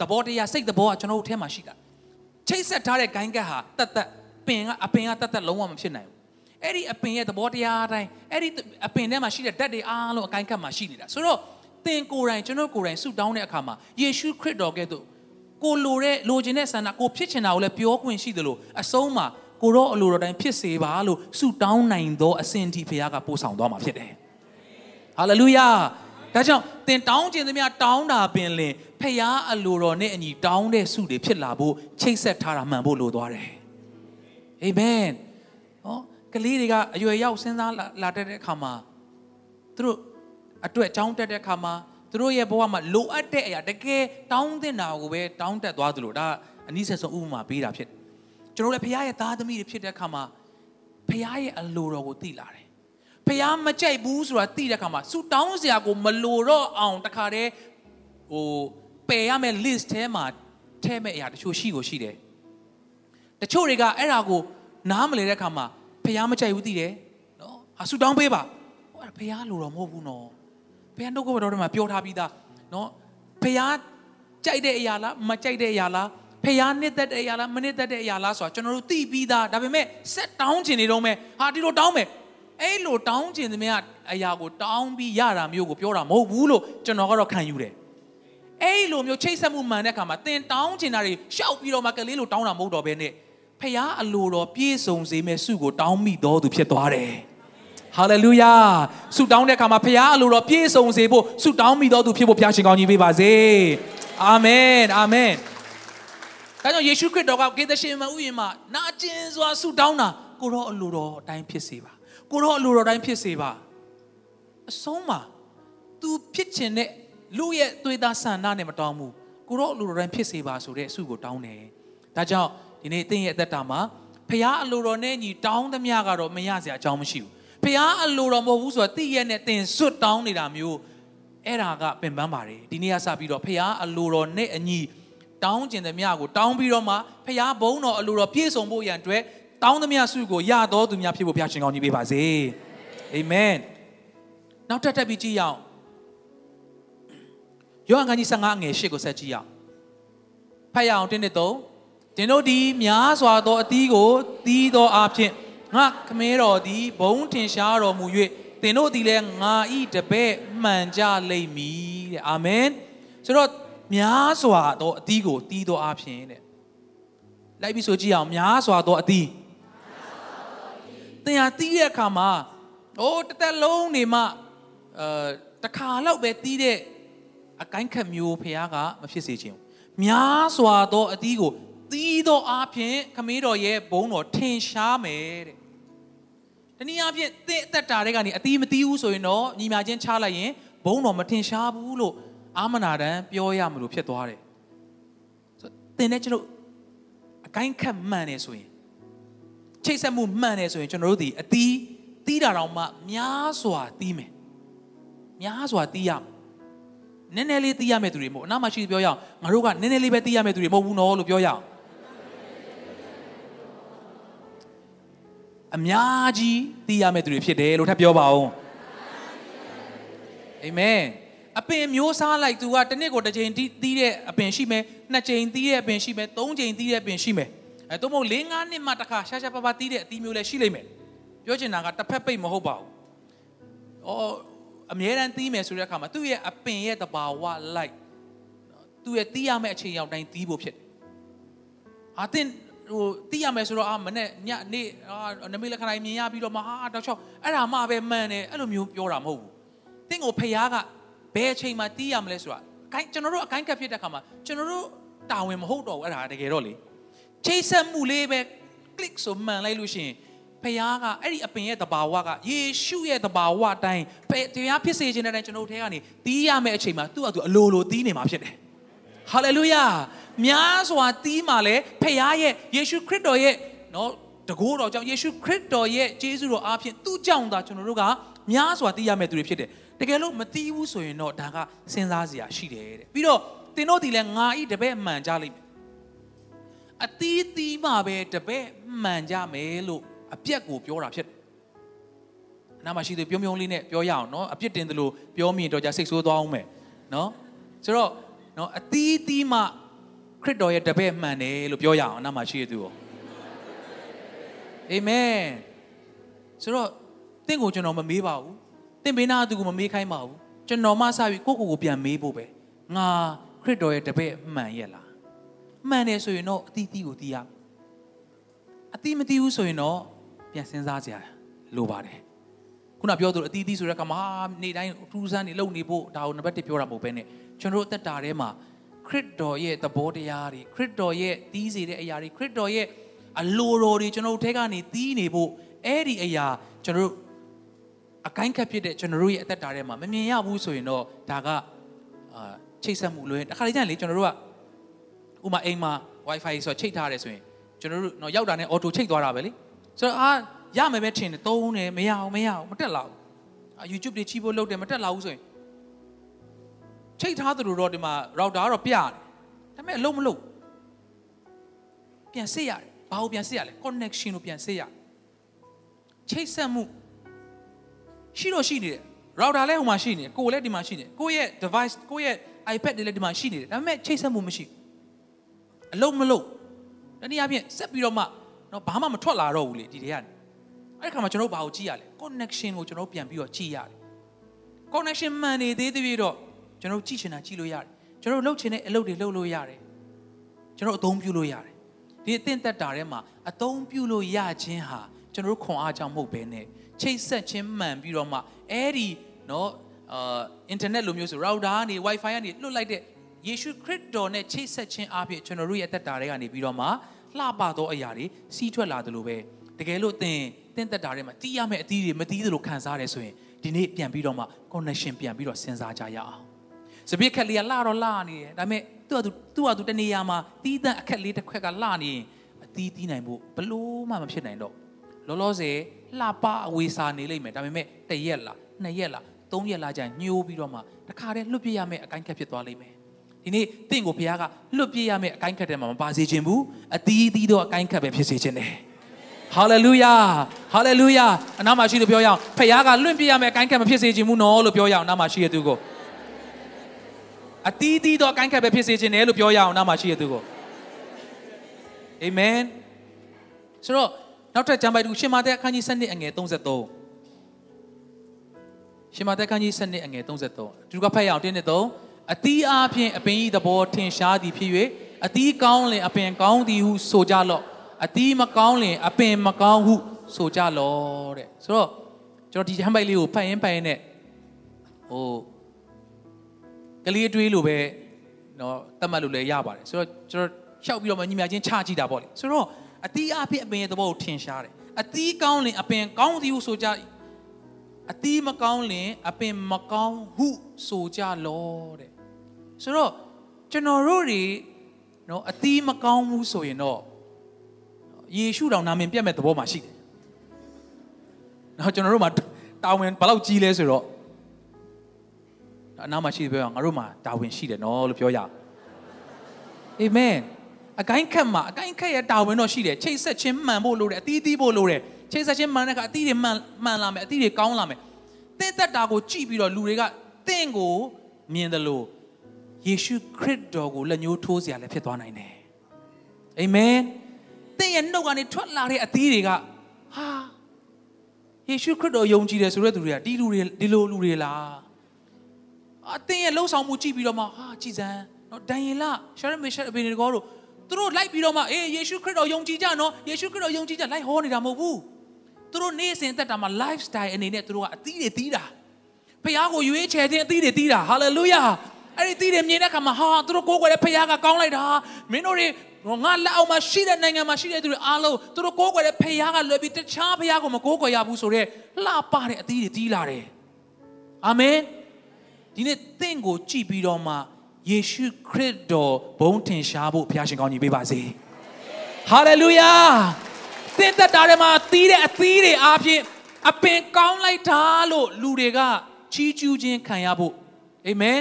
သဘောတရားစိတ်သဘောကကျွန်တော်တို့ထဲမှာရှိတာချိတ်ဆက်ထားတဲ့ဂိုင်းကတ်ဟာတတ်တတ်ပင်ကအပင်ကတတ်တတ်လုံးဝမဖြစ်နိုင်ဘူးအဲ့ဒီအပင်ရဲ့သဘောတရားအတိုင်းအဲ့ဒီအပင်ထဲမှာရှိတဲ့ဓာတ်တွေအားလုံးအကိုင်းခတ်မှာရှိနေတာဆိုတော့သင်ကိုယ်တိုင်ကျွန်တော်ကိုယ်တိုင်ဆုတောင်းတဲ့အခါမှာယေရှုခရစ်တော်ကဲ့သို့ကိုလိုတဲ့လိုချင်တဲ့ဆန္ဒကိုဖြစ်ချင်တာကိုလည်းပြောခွင့်ရှိတယ်လို့အဆုံးမှာကိုရောအလိုတော်တိုင်းဖြစ်စေပါလို့ဆုတောင်းနိုင်သောအစဉ်ဒီဖခင်ကပို့ဆောင်သွားမှာဖြစ်တယ် ဟာလေလုယာဒါကြောင့်သင်တောင်းခြင်းသမျှတောင်းတာပင်လင်ဖခင်အလိုတော်နဲ့အညီတောင်းတဲ့ဆုတွေဖြစ်လာဖို့ချိတ်ဆက်ထားတာမှန်ဖို့လိုသွားတယ်အာမင်ဟောကလေးတွေကအရွယ်ရောက်စဉ်းစားလာတတ်တဲ့အခါမှာသူတို့အတွက်အကြောင်းတက်တဲ့အခါမှာသူတို့ရဲ့ဘဝမှာလိုအပ်တဲ့အရာတကယ်တောင်းတင်တာကိုပဲတောင်းတက်သွားသလိုဒါအနည်းဆက်ဆုံးဥပမာပေးတာဖြစ်ကျွန်တော်လည်းဖခင်ရဲ့သားသမီးတွေဖြစ်တဲ့အခါမှာဖခင်ရဲ့အလိုတော်ကိုသိလာတယ် ဖခင်မကြိုက်ဘူးဆိုတာသိတဲ့အခါမှာဆူတောင်းစရာကိုမလိုတော့အောင်တခါတည်းဟိုပယ်ရမယ့် list ထဲမှာထဲမဲ့အရာတချို့ရှိကိုရှိတယ်တချို့တွေကအဲ့ဒါကိုနားမလဲတဲ့အခါမှာဖះမကြိုက်ဘူးသိတယ်နော်အဆူတောင်းပေးပါဟိုဖះလိုတော့မဟုတ်ဘူးနော်ဖះနှုတ်ကပတော်တွေမှာပြောထားပြီးသားနော်ဖះကြိုက်တဲ့အရာလားမကြိုက်တဲ့အရာလားဖះနှစ်သက်တဲ့အရာလားမနှစ်သက်တဲ့အရာလားဆိုတာကျွန်တော်တို့သိပြီးသားဒါပေမဲ့ဆက်တောင်းချင်နေတော့မယ်ဟာဒီလိုတောင်းမယ် အဲ့လိုတောင်းချင်သမျှအရာကိုတောင်းပြီးရတာမျိုးကိုပြောတာမဟုတ်ဘူးလို့ကျွန်တော်ကတော့ခံယူတယ်အဲ့လိုမျိုးချိတ်ဆက်မှုမှန်တဲ့အခါမှာသင်တောင်းချင်တာတွေရှောက်ပြီးတော့မှကလေးလိုတောင်းတာမဟုတ်တော့ဘဲနဲ့ဖះအလိုတော်ပြည့်စုံစေမယ့်ဆုကိုတောင်းမိတော်သူဖြစ်သွားတယ်ဟာလေလုယာဆုတောင်းတဲ့အခါမှာဖះအလိုတော်ပြည့်စုံစေဖို့ဆုတောင်းမိတော်သူဖြစ်ဖို့ဖះရှင်ကောင်းကြီးပေးပါစေအာမင်အာမင်ဒါကြောင့်ယေရှုခရစ်တော်ကဂေသရှင်မဥယျာဉ်မှာနာကျင်စွာဆုတောင်းတာကိုရောအလိုတော်အတိုင်းဖြစ်စေပါ ကိုရောအလိုတော်အတိုင်းဖြစ်စေပါအဆုံးမှာ तू ဖြစ်ချင်တဲ့လူရဲ့သွေးသားဆန္ဒနဲ့မတောင်းဘူးကိုရောအလိုတော်တိုင်းဖြစ်စေပါဆိုတဲ့အဆုကိုတောင်းတယ်ဒါကြောင့်ဒီနေ့သင်ရဲ့အသက်တာမှာဖះအလိုတော်နဲ့ညီတောင်းသမျှကတော့မရစရာအကြောင်းမရှိဘူးဖះအလိုတော်မဟုတ်ဘူးဆိုတော့သိရနဲ့သင်စွတ်တောင်းနေတာမျိုးအဲ့ဒါကပင်ပန်းပါတယ်ဒီနေ့ကစပြီးတော့ဖះအလိုတော်နဲ့အညီတောင်းကျင်သမျှကိုတောင်းပြီးတော့မှဖះဘုန်းတော်အလိုတော်ပြည့်စုံဖို့ရန်အတွက် တောင်းသမျှဆုကိုရတော်သူများဖြစ်ဖို့ဘုရားရှင်ကောင်းကြီးပေးပါစေအာမင်နောက်ထပ်ထပ်ပြီးကြည့်ရအောင်ယောဟန်ခန်းကြီး15ငယ်8ကိုဆက်ကြည့်ရအောင်ဖတ်ရအောင်တင်းတဲ့သုံးတင်တို့ဒီများစွာသောအသီးကိုသီးသောအဖြစ်ငါခမဲတော်သည်ဘုံထင်ရှားတော်မူ၍တင်တို့သည်လည်းငါဤတပည့်မှန်ကြလိမ့်မည်တဲ့အာမင်ဆိုတော့များစွာသောအသီးကိုသီးသောအဖြစ်တဲ့လိုက်ပြီးဆိုကြည့်အောင်များစွာသောအသီး တင်ဟာသီးတဲ့အခါမှာဟိုတစ်သက်လုံးနေမှအဲတခါလောက်ပဲသီးတဲ့အကိုင်းခတ်မျိုးဖះကမဖြစ်စေခြင်းများစွာသောအသီးကိုသီးသောအားဖြင့်ခမေးတော်ရဲ့ဘုံတော်ထင်ရှားမယ်တဲ့တနည်းအားဖြင့်သင်အသက်တာတွေကနေအသီးမသီးဘူးဆိုရင်တော့ညီမချင်းချလိုက်ရင်ဘုံတော်မထင်ရှားဘူးလို့အာမနာတန်ပြောရမလို့ဖြစ်သွားတယ်ဆိုသင်နဲ့ကျွန်တော်အကိုင်းခတ်မှန်နေဆိုရင် ချိတ်ဆက်မှုမှန်နေဆိုရင်ကျွန်တော်တို့ဒီအသီးသီးတာတော့မှများစွာသီးမယ်များစွာသီးရမယ်နည်းနည်းလေးသိရမယ့်သူတွေမဟုတ်အနားမရှိပြောရအောင်ငါတို့ကနည်းနည်းလေးပဲသိရမယ့်သူတွေမဟုတ်ဘူးနော်လို့ပြောရအောင်အများကြီးသိရမယ့်သူတွေဖြစ်တယ်လို့ထပ်ပြောပါဦးအာမင်အပင်မျိုးစားလိုက်သူကတစ်နှစ်ကိုတစ်ချိန်တီးတီးတဲ့အပင်ရှိမယ်နှစ်ချိန်တီးတဲ့အပင်ရှိမယ်သုံးချိန်တီးတဲ့အပင်ရှိမယ် အဲသို့မဟုတ်၄၅နှစ်မှတစ်ခါရှာရှာပါပါတီးတဲ့အသီးမျိုးလည်းရှိလိမ့်မယ်ပြောချင်တာကတစ်ဖက်ပိတ်မဟုတ်ပါဘူးအော်အမြဲတမ်းတီးမယ်ဆိုတဲ့အခါမှာသူ့ရဲ့အပင်ရဲ့တဘာဝလိုက်သူ့ရဲ့တီးရမယ့်အချိန်ရောက်တိုင်းတီးဖို့ဖြစ်တယ်အာတင်ဟိုတီးရမယ်ဆိုတော့အာမနဲ့ညနေ့အာနမိတ်လက္ခဏာမြင်ရပြီးတော့မဟာတောက်ချောက်အဲ့ဒါမှပဲမှန်တယ်အဲ့လိုမျိုးပြောတာမဟုတ်ဘူးတင့်ကိုဖျားကဘယ်အချိန်မှတီးရမလဲဆိုတာအကိုင်းကျွန်တော်တို့အကိုင်းကပ်ဖြစ်တဲ့ခါမှာကျွန်တော်တို့တာဝန်မဟုတ်တော့ဘူးအဲ့ဒါတကယ်တော့လေ ချိတ်ဆက်မှုလေးပဲ click ဆိုမှန်လိုက်လို့ရှိရင်ဖခင်ကအဲ့ဒီအပင်ရဲ့တဘာဝကယေရှုရဲ့တဘာဝအတိုင်းတရားဖြစ်စေခြင်းတဲ့အတိုင်းကျွန်တော်တို့ထဲကနေတီးရမယ့်အချိန်မှာသူ့အတူအလိုလိုတီးနေမှာဖြစ်တယ်ဟာလေလုယာများစွာတီးမှလဲဖခင်ရဲ့ယေရှုခရစ်တော်ရဲ့နော်တကိုးတော်ကြောင့်ယေရှုခရစ်တော်ရဲ့ဂျေဇုတော်အားဖြင့်သူ့ကြောင့်သာကျွန်တော်တို့ကများစွာတီးရမယ့်သူတွေဖြစ်တယ်တကယ်လို့မတီးဘူးဆိုရင်တော့ဒါကစဉ်းစားစရာရှိတယ်တဲ့ပြီးတော့သင်တို့ဒီလဲငါဤတပည့်မှန်ကြလိမ့်မယ် အသီးသီးမှပဲတပည့်မှန်ကြမယ်လို့အပြက်ကိုပြောတာဖြစ်တယ်။အနာမရှိသေးပြုံးပြုံးလေးနဲ့ပြောရအောင်နော်အပြစ်တင်တယ်လို့ပြောမြင်တော့ကြစိတ်ဆိုးသွားအောင်မယ်နော်ဆိုတော့နော်အသီးသီးမှခရစ်တော်ရဲ့တပည့်မှန်တယ်လို့ပြောရအောင်အနာမရှိသေးဘူး။အာမင်ဆိုတော့တင့်ကိုကျွန်တော်မမေးပါဘူး။တင့်ဘေးနာသူကိုမမေးခိုင်းပါဘူး။ကျွန်တော်မှစပြီးကိုယ့်ကိုယ်ကိုပြန်မေးဖို့ပဲ။ငါခရစ်တော်ရဲ့တပည့်မှန်ရဲ့လား မှန်တယ်ဆိုရင်တော့အတီးတီးကိုတီးရအတီးမတီးဘူးဆိုရင်တော့ပြန်စဉ်းစားကြရလိုပါတယ်ခုနပြောသလိုအတီးတီးဆိုတဲ့ကမှာနေတိုင်းထူးဆန်းနေလုံနေဖို့ဒါကိုနံပါတ်1ပြောတာမဟုတ်ဘဲနဲ့ကျွန်တော်တို့အသက်တာထဲမှာခရစ်တော်ရဲ့သဘောတရားတွေခရစ်တော်ရဲ့တီးစေတဲ့အရာတွေခရစ်တော်ရဲ့အလိုတော်တွေကျွန်တော်တို့ထဲကနေတီးနေဖို့အဲ့ဒီအရာကျွန်တော်တို့အကိုင်းခက်ဖြစ်တဲ့ကျွန်တော်တို့ရဲ့အသက်တာထဲမှာမမြင်ရဘူးဆိုရင်တော့ဒါကအာချိတ်ဆက်မှုလွဲတခါလေကျရင်လေကျွန်တော်တို့က ဥမာအိမ်မှာ wifi ဆိုချိတ်ထားတယ်ဆိုရင်ကျွန်တော်တို့တော့ရောက်တာနဲ့ auto ချိတ်သွားတာပဲလေဆိုတော့အာရမယ်ပဲထင်တယ်သုံးတယ်မရအောင်မရအောင်မတက်လာဘူးအာ YouTube တွေချီးဖို့လုပ်တယ်မတက်လာဘူးဆိုရင်ချိတ်ထားသလိုတော့ဒီမှာ router ကတော့ပြတယ်ဒါပေမဲ့အလုံးမလုံးပြန်စစ်ရတယ်ဘာလို့ပြန်စစ်ရလဲ connection ကိုပြန်စစ်ရချိတ်ဆက်မှုရှိတော့ရှိနေတယ် router လည်းဟိုမှာရှိနေတယ်ကိုယ်လည်းဒီမှာရှိနေတယ်ကိုယ့်ရဲ့ device ကိုယ့်ရဲ့ iPad တွေလည်းဒီမှာရှိနေတယ်ဒါပေမဲ့ချိတ်ဆက်မှုမရှိ အလုံးမလုံးတနည်းအားဖြင့်ဆက်ပြီးတော့မှတော့ဘာမှမထွက်လာတော့ဘူးလေဒီတွေကနေအဲ့ဒီခါမှာကျွန်တော်တို့ဘာကိုကြည့်ရလဲ connection ကိုကျွန်တော်တို့ပြန်ပြီးတော့ကြည့်ရတယ် connection မှန်နေသေးသေးတော့ကျွန်တော်တို့ကြည့်ချင်တာကြည့်လို့ရတယ်ကျွန်တော်တို့လှုပ်ချင်တဲ့အလုပ်တွေလှုပ်လို့ရတယ်ကျွန်တော်အသုံးပြုလို့ရတယ်ဒီအသင့်သက်တာထဲမှာအသုံးပြုလို့ရခြင်းဟာကျွန်တော်တို့ခွန်အားကြောင့်မဟုတ်ဘဲနဲ့ချိတ်ဆက်ခြင်းမှန်ပြီးတော့မှအဲ့ဒီနော်အာအင်တာနက်လိုမျိုးဆို router ကနေ wifi ကနေလွတ်လိုက်တဲ့ ယေရှုခရစ်တော်နဲ့ချိတ်ဆက်ခြင်းအပြင်ကျွန်တော်တို့ရဲ့အသက်တာတွေကနေပြီးတော့မှလှပသောအရာတွေစီးထွက်လာတယ်လို့ပဲတကယ်လို့သင်သင်သက်တာတွေမှာတီးရမယ့်အသီးတွေမတီးသလိုခံစားရတယ်ဆိုရင်ဒီနေ့ပြန်ပြီးတော့မှ connection ပြန်ပြီးတော့စဉ်းစားကြရအောင်စပစ်ခက်လေးကလှတော့လှနေတယ်ဒါပေမဲ့သူ့အတူသူ့အတူတနေရာမှာတီးတန့်အခက်လေးတစ်ခွက်ကလှနေရင်အတီးတီးနိုင်ဖို့ဘလို့မှမဖြစ်နိုင်တော့လောလောဆယ်လှပအဝေးစာနေလိမ့်မယ်ဒါပေမဲ့တရက်လားနှစ်ရက်လားသုံးရက်လားကြာညှိုးပြီးတော့မှတခါတည်းလွတ်ပြရမယ့်အကိုင်းခက်ဖြစ်သွားလိမ့်မယ် ဒီနေ့တင့်ကိုဘုရားကလွတ်ပြရမယ့်အကိုင်းခက်တဲ့မှာမပါစေခြင်းဘူးအတီးတီးတော့အကိုင်းခက်ပဲဖြစ်စေခြင်းတယ်ဟာလေလုယာဟာလေလုယာအနာမရှိလို့ပြောရအောင်ဖခင်ကလွင့်ပြရမယ့်အကိုင်းခက်မဖြစ်စေခြင်းဘူးနော်လို့ပြောရအောင်အနာမရှိတဲ့သူကိုအတီးတီးတော့အကိုင်းခက်ပဲဖြစ်စေခြင်းတယ်လို့ပြောရအောင်အနာမရှိတဲ့သူကိုအာမင်ဆိုတော့နောက်ထပ်ကျမ်းပိုက်တူရှင်မာသက်အခန်းကြီး7အငယ်33ရှင်မာသက်အခန်းကြီး7အငယ်33ဒီကဖတ်ရအောင်တင်းနဲ့3 အတီးအားဖြင့်အပင်ဤသဘောထင်ရှားသည်ဖြစ်၍အတီးကောင်းလင်အပင်ကောင်းသည်ဟုဆိုကြလော့အတီးမကောင်းလင်အပင်မကောင်းဟုဆိုကြလော့တဲ့ဆိုတော့ကျွန်တော်ဒီဟမ်ပိုက်လေးကိုဖတ်ရင်ဖတ်ရင်နဲ့ဟိုကလေးတွေးလို့ပဲเนาะတတ်မှတ်လို့လည်းရပါတယ်ဆိုတော့ကျွန်တော်ရှောက်ပြီးတော့မှညီမချင်းချကြည့်တာပေါ့လေဆိုတော့အတီးအဖြစ်အပင်ရဲ့သဘောကိုထင်ရှားတယ်အတီးကောင်းလင်အပင်ကောင်းသည်ဟုဆိုကြအတီးမကောင်းလင်အပင်မကောင်းဟုဆိုကြလောတဲ့ ဆိုတော့ကျွန်တော်တို့တွေနော်အတီးမကောင်းဘူးဆိုရင်တော့ယေရှုတော်နာမည်ပြတ်မဲ့သဘောမှာရှိတယ်နော်ကျွန်တော်တို့မှာတာဝန်ဘယ်လောက်ကြီးလဲဆိုတော့အနာမှာရှိတယ်ပြောငါတို့မှာတာဝန်ရှိတယ်နော်လို့ပြောရအာမင်အကိုင်းခက်မှာအကိုင်းခက်ရဲ့တာဝန်တော့ရှိတယ်ချိတ်ဆက်ချင်းမှန်ဖို့လိုတယ်အသီးသီးဖို့လိုတယ်ချိတ်ဆက်ခြင်းမှန်တဲ့အခါအသီးတွေမှန်မှန်လာမယ်အသီးတွေကောင်းလာမယ်သင်သက်တာကိုကြည့်ပြီးတော့လူတွေကသင်ကိုမြင်တယ်လို့ ယေရှုခရစ်တော်ကိုလက်ညှိုးထိုးစရာလည်းဖြစ်သွားနိုင်တယ်အာမင်သင်ရဲ့နှုတ်ကနေထွက်လာတဲ့အသီးတွေကဟာယေရှုခရစ်တော်ယုံကြည်တယ်ဆိုတဲ့သူတွေကဒီလူတွေဒီလိုလူတွေလားအသင်ရဲ့လှုပ်ဆောင်မှုကြည့်ပြီးတော့မှဟာကြည်စမ်းနော်ဒန်ယေလရှာရမီရှယ်အဘီနေကောတို့သူတို့လိုက်ပြီးတော့မှအေးယေရှုခရစ်တော်ယုံကြည်ကြနော်ယေရှုခရစ်တော်ယုံကြည်ကြလိုက်ဟောနေတာမဟုတ်ဘူးသူတို့နေ့စဉ်သက်တာမှာ lifestyle အနေနဲ့သူတို့ကအသီးတွေသီးတာဖခင်ကိုရွေးချယ်ခြင်းအသီးတွေသီးတာ hallelujah အဲ့ဒီသီးတွေမြင်တဲ့အခါမှာဟာသူတို့ကိုးကွယ်တဲ့ဖခင်ကကောင်းလိုက်တာမင်းတို့တွေငါလက်အောက်မှာရှိတဲ့နိုင်ငံမှာရှိတဲ့သူတွေအားလုံးသူတို့ကိုးကွယ်တဲ့ဖခင်ကလွယ်ပြီးတခြားဖခင်ကိုမကိုးကွယ်ရဘူးဆိုတော့လှပတဲ့အသီးတွေသီးလာတယ်အာမင်ဒီနေ့သင်ကိုကြည်ပြီးတော့မှယေရှုခရစ်တော်ဘုန်းထင်ရှားဖို့ဘုရားရှင်ကောင်းကြီးပေးပါစေဟာလေလုယာသင်သက်တာထဲမှာသီးတဲ့အသီးတွေအားဖြင့်အပင်ကောင်းလိုက်တာလို့လူတွေကချီးကျူးခြင်းခံရဖို့အာမင်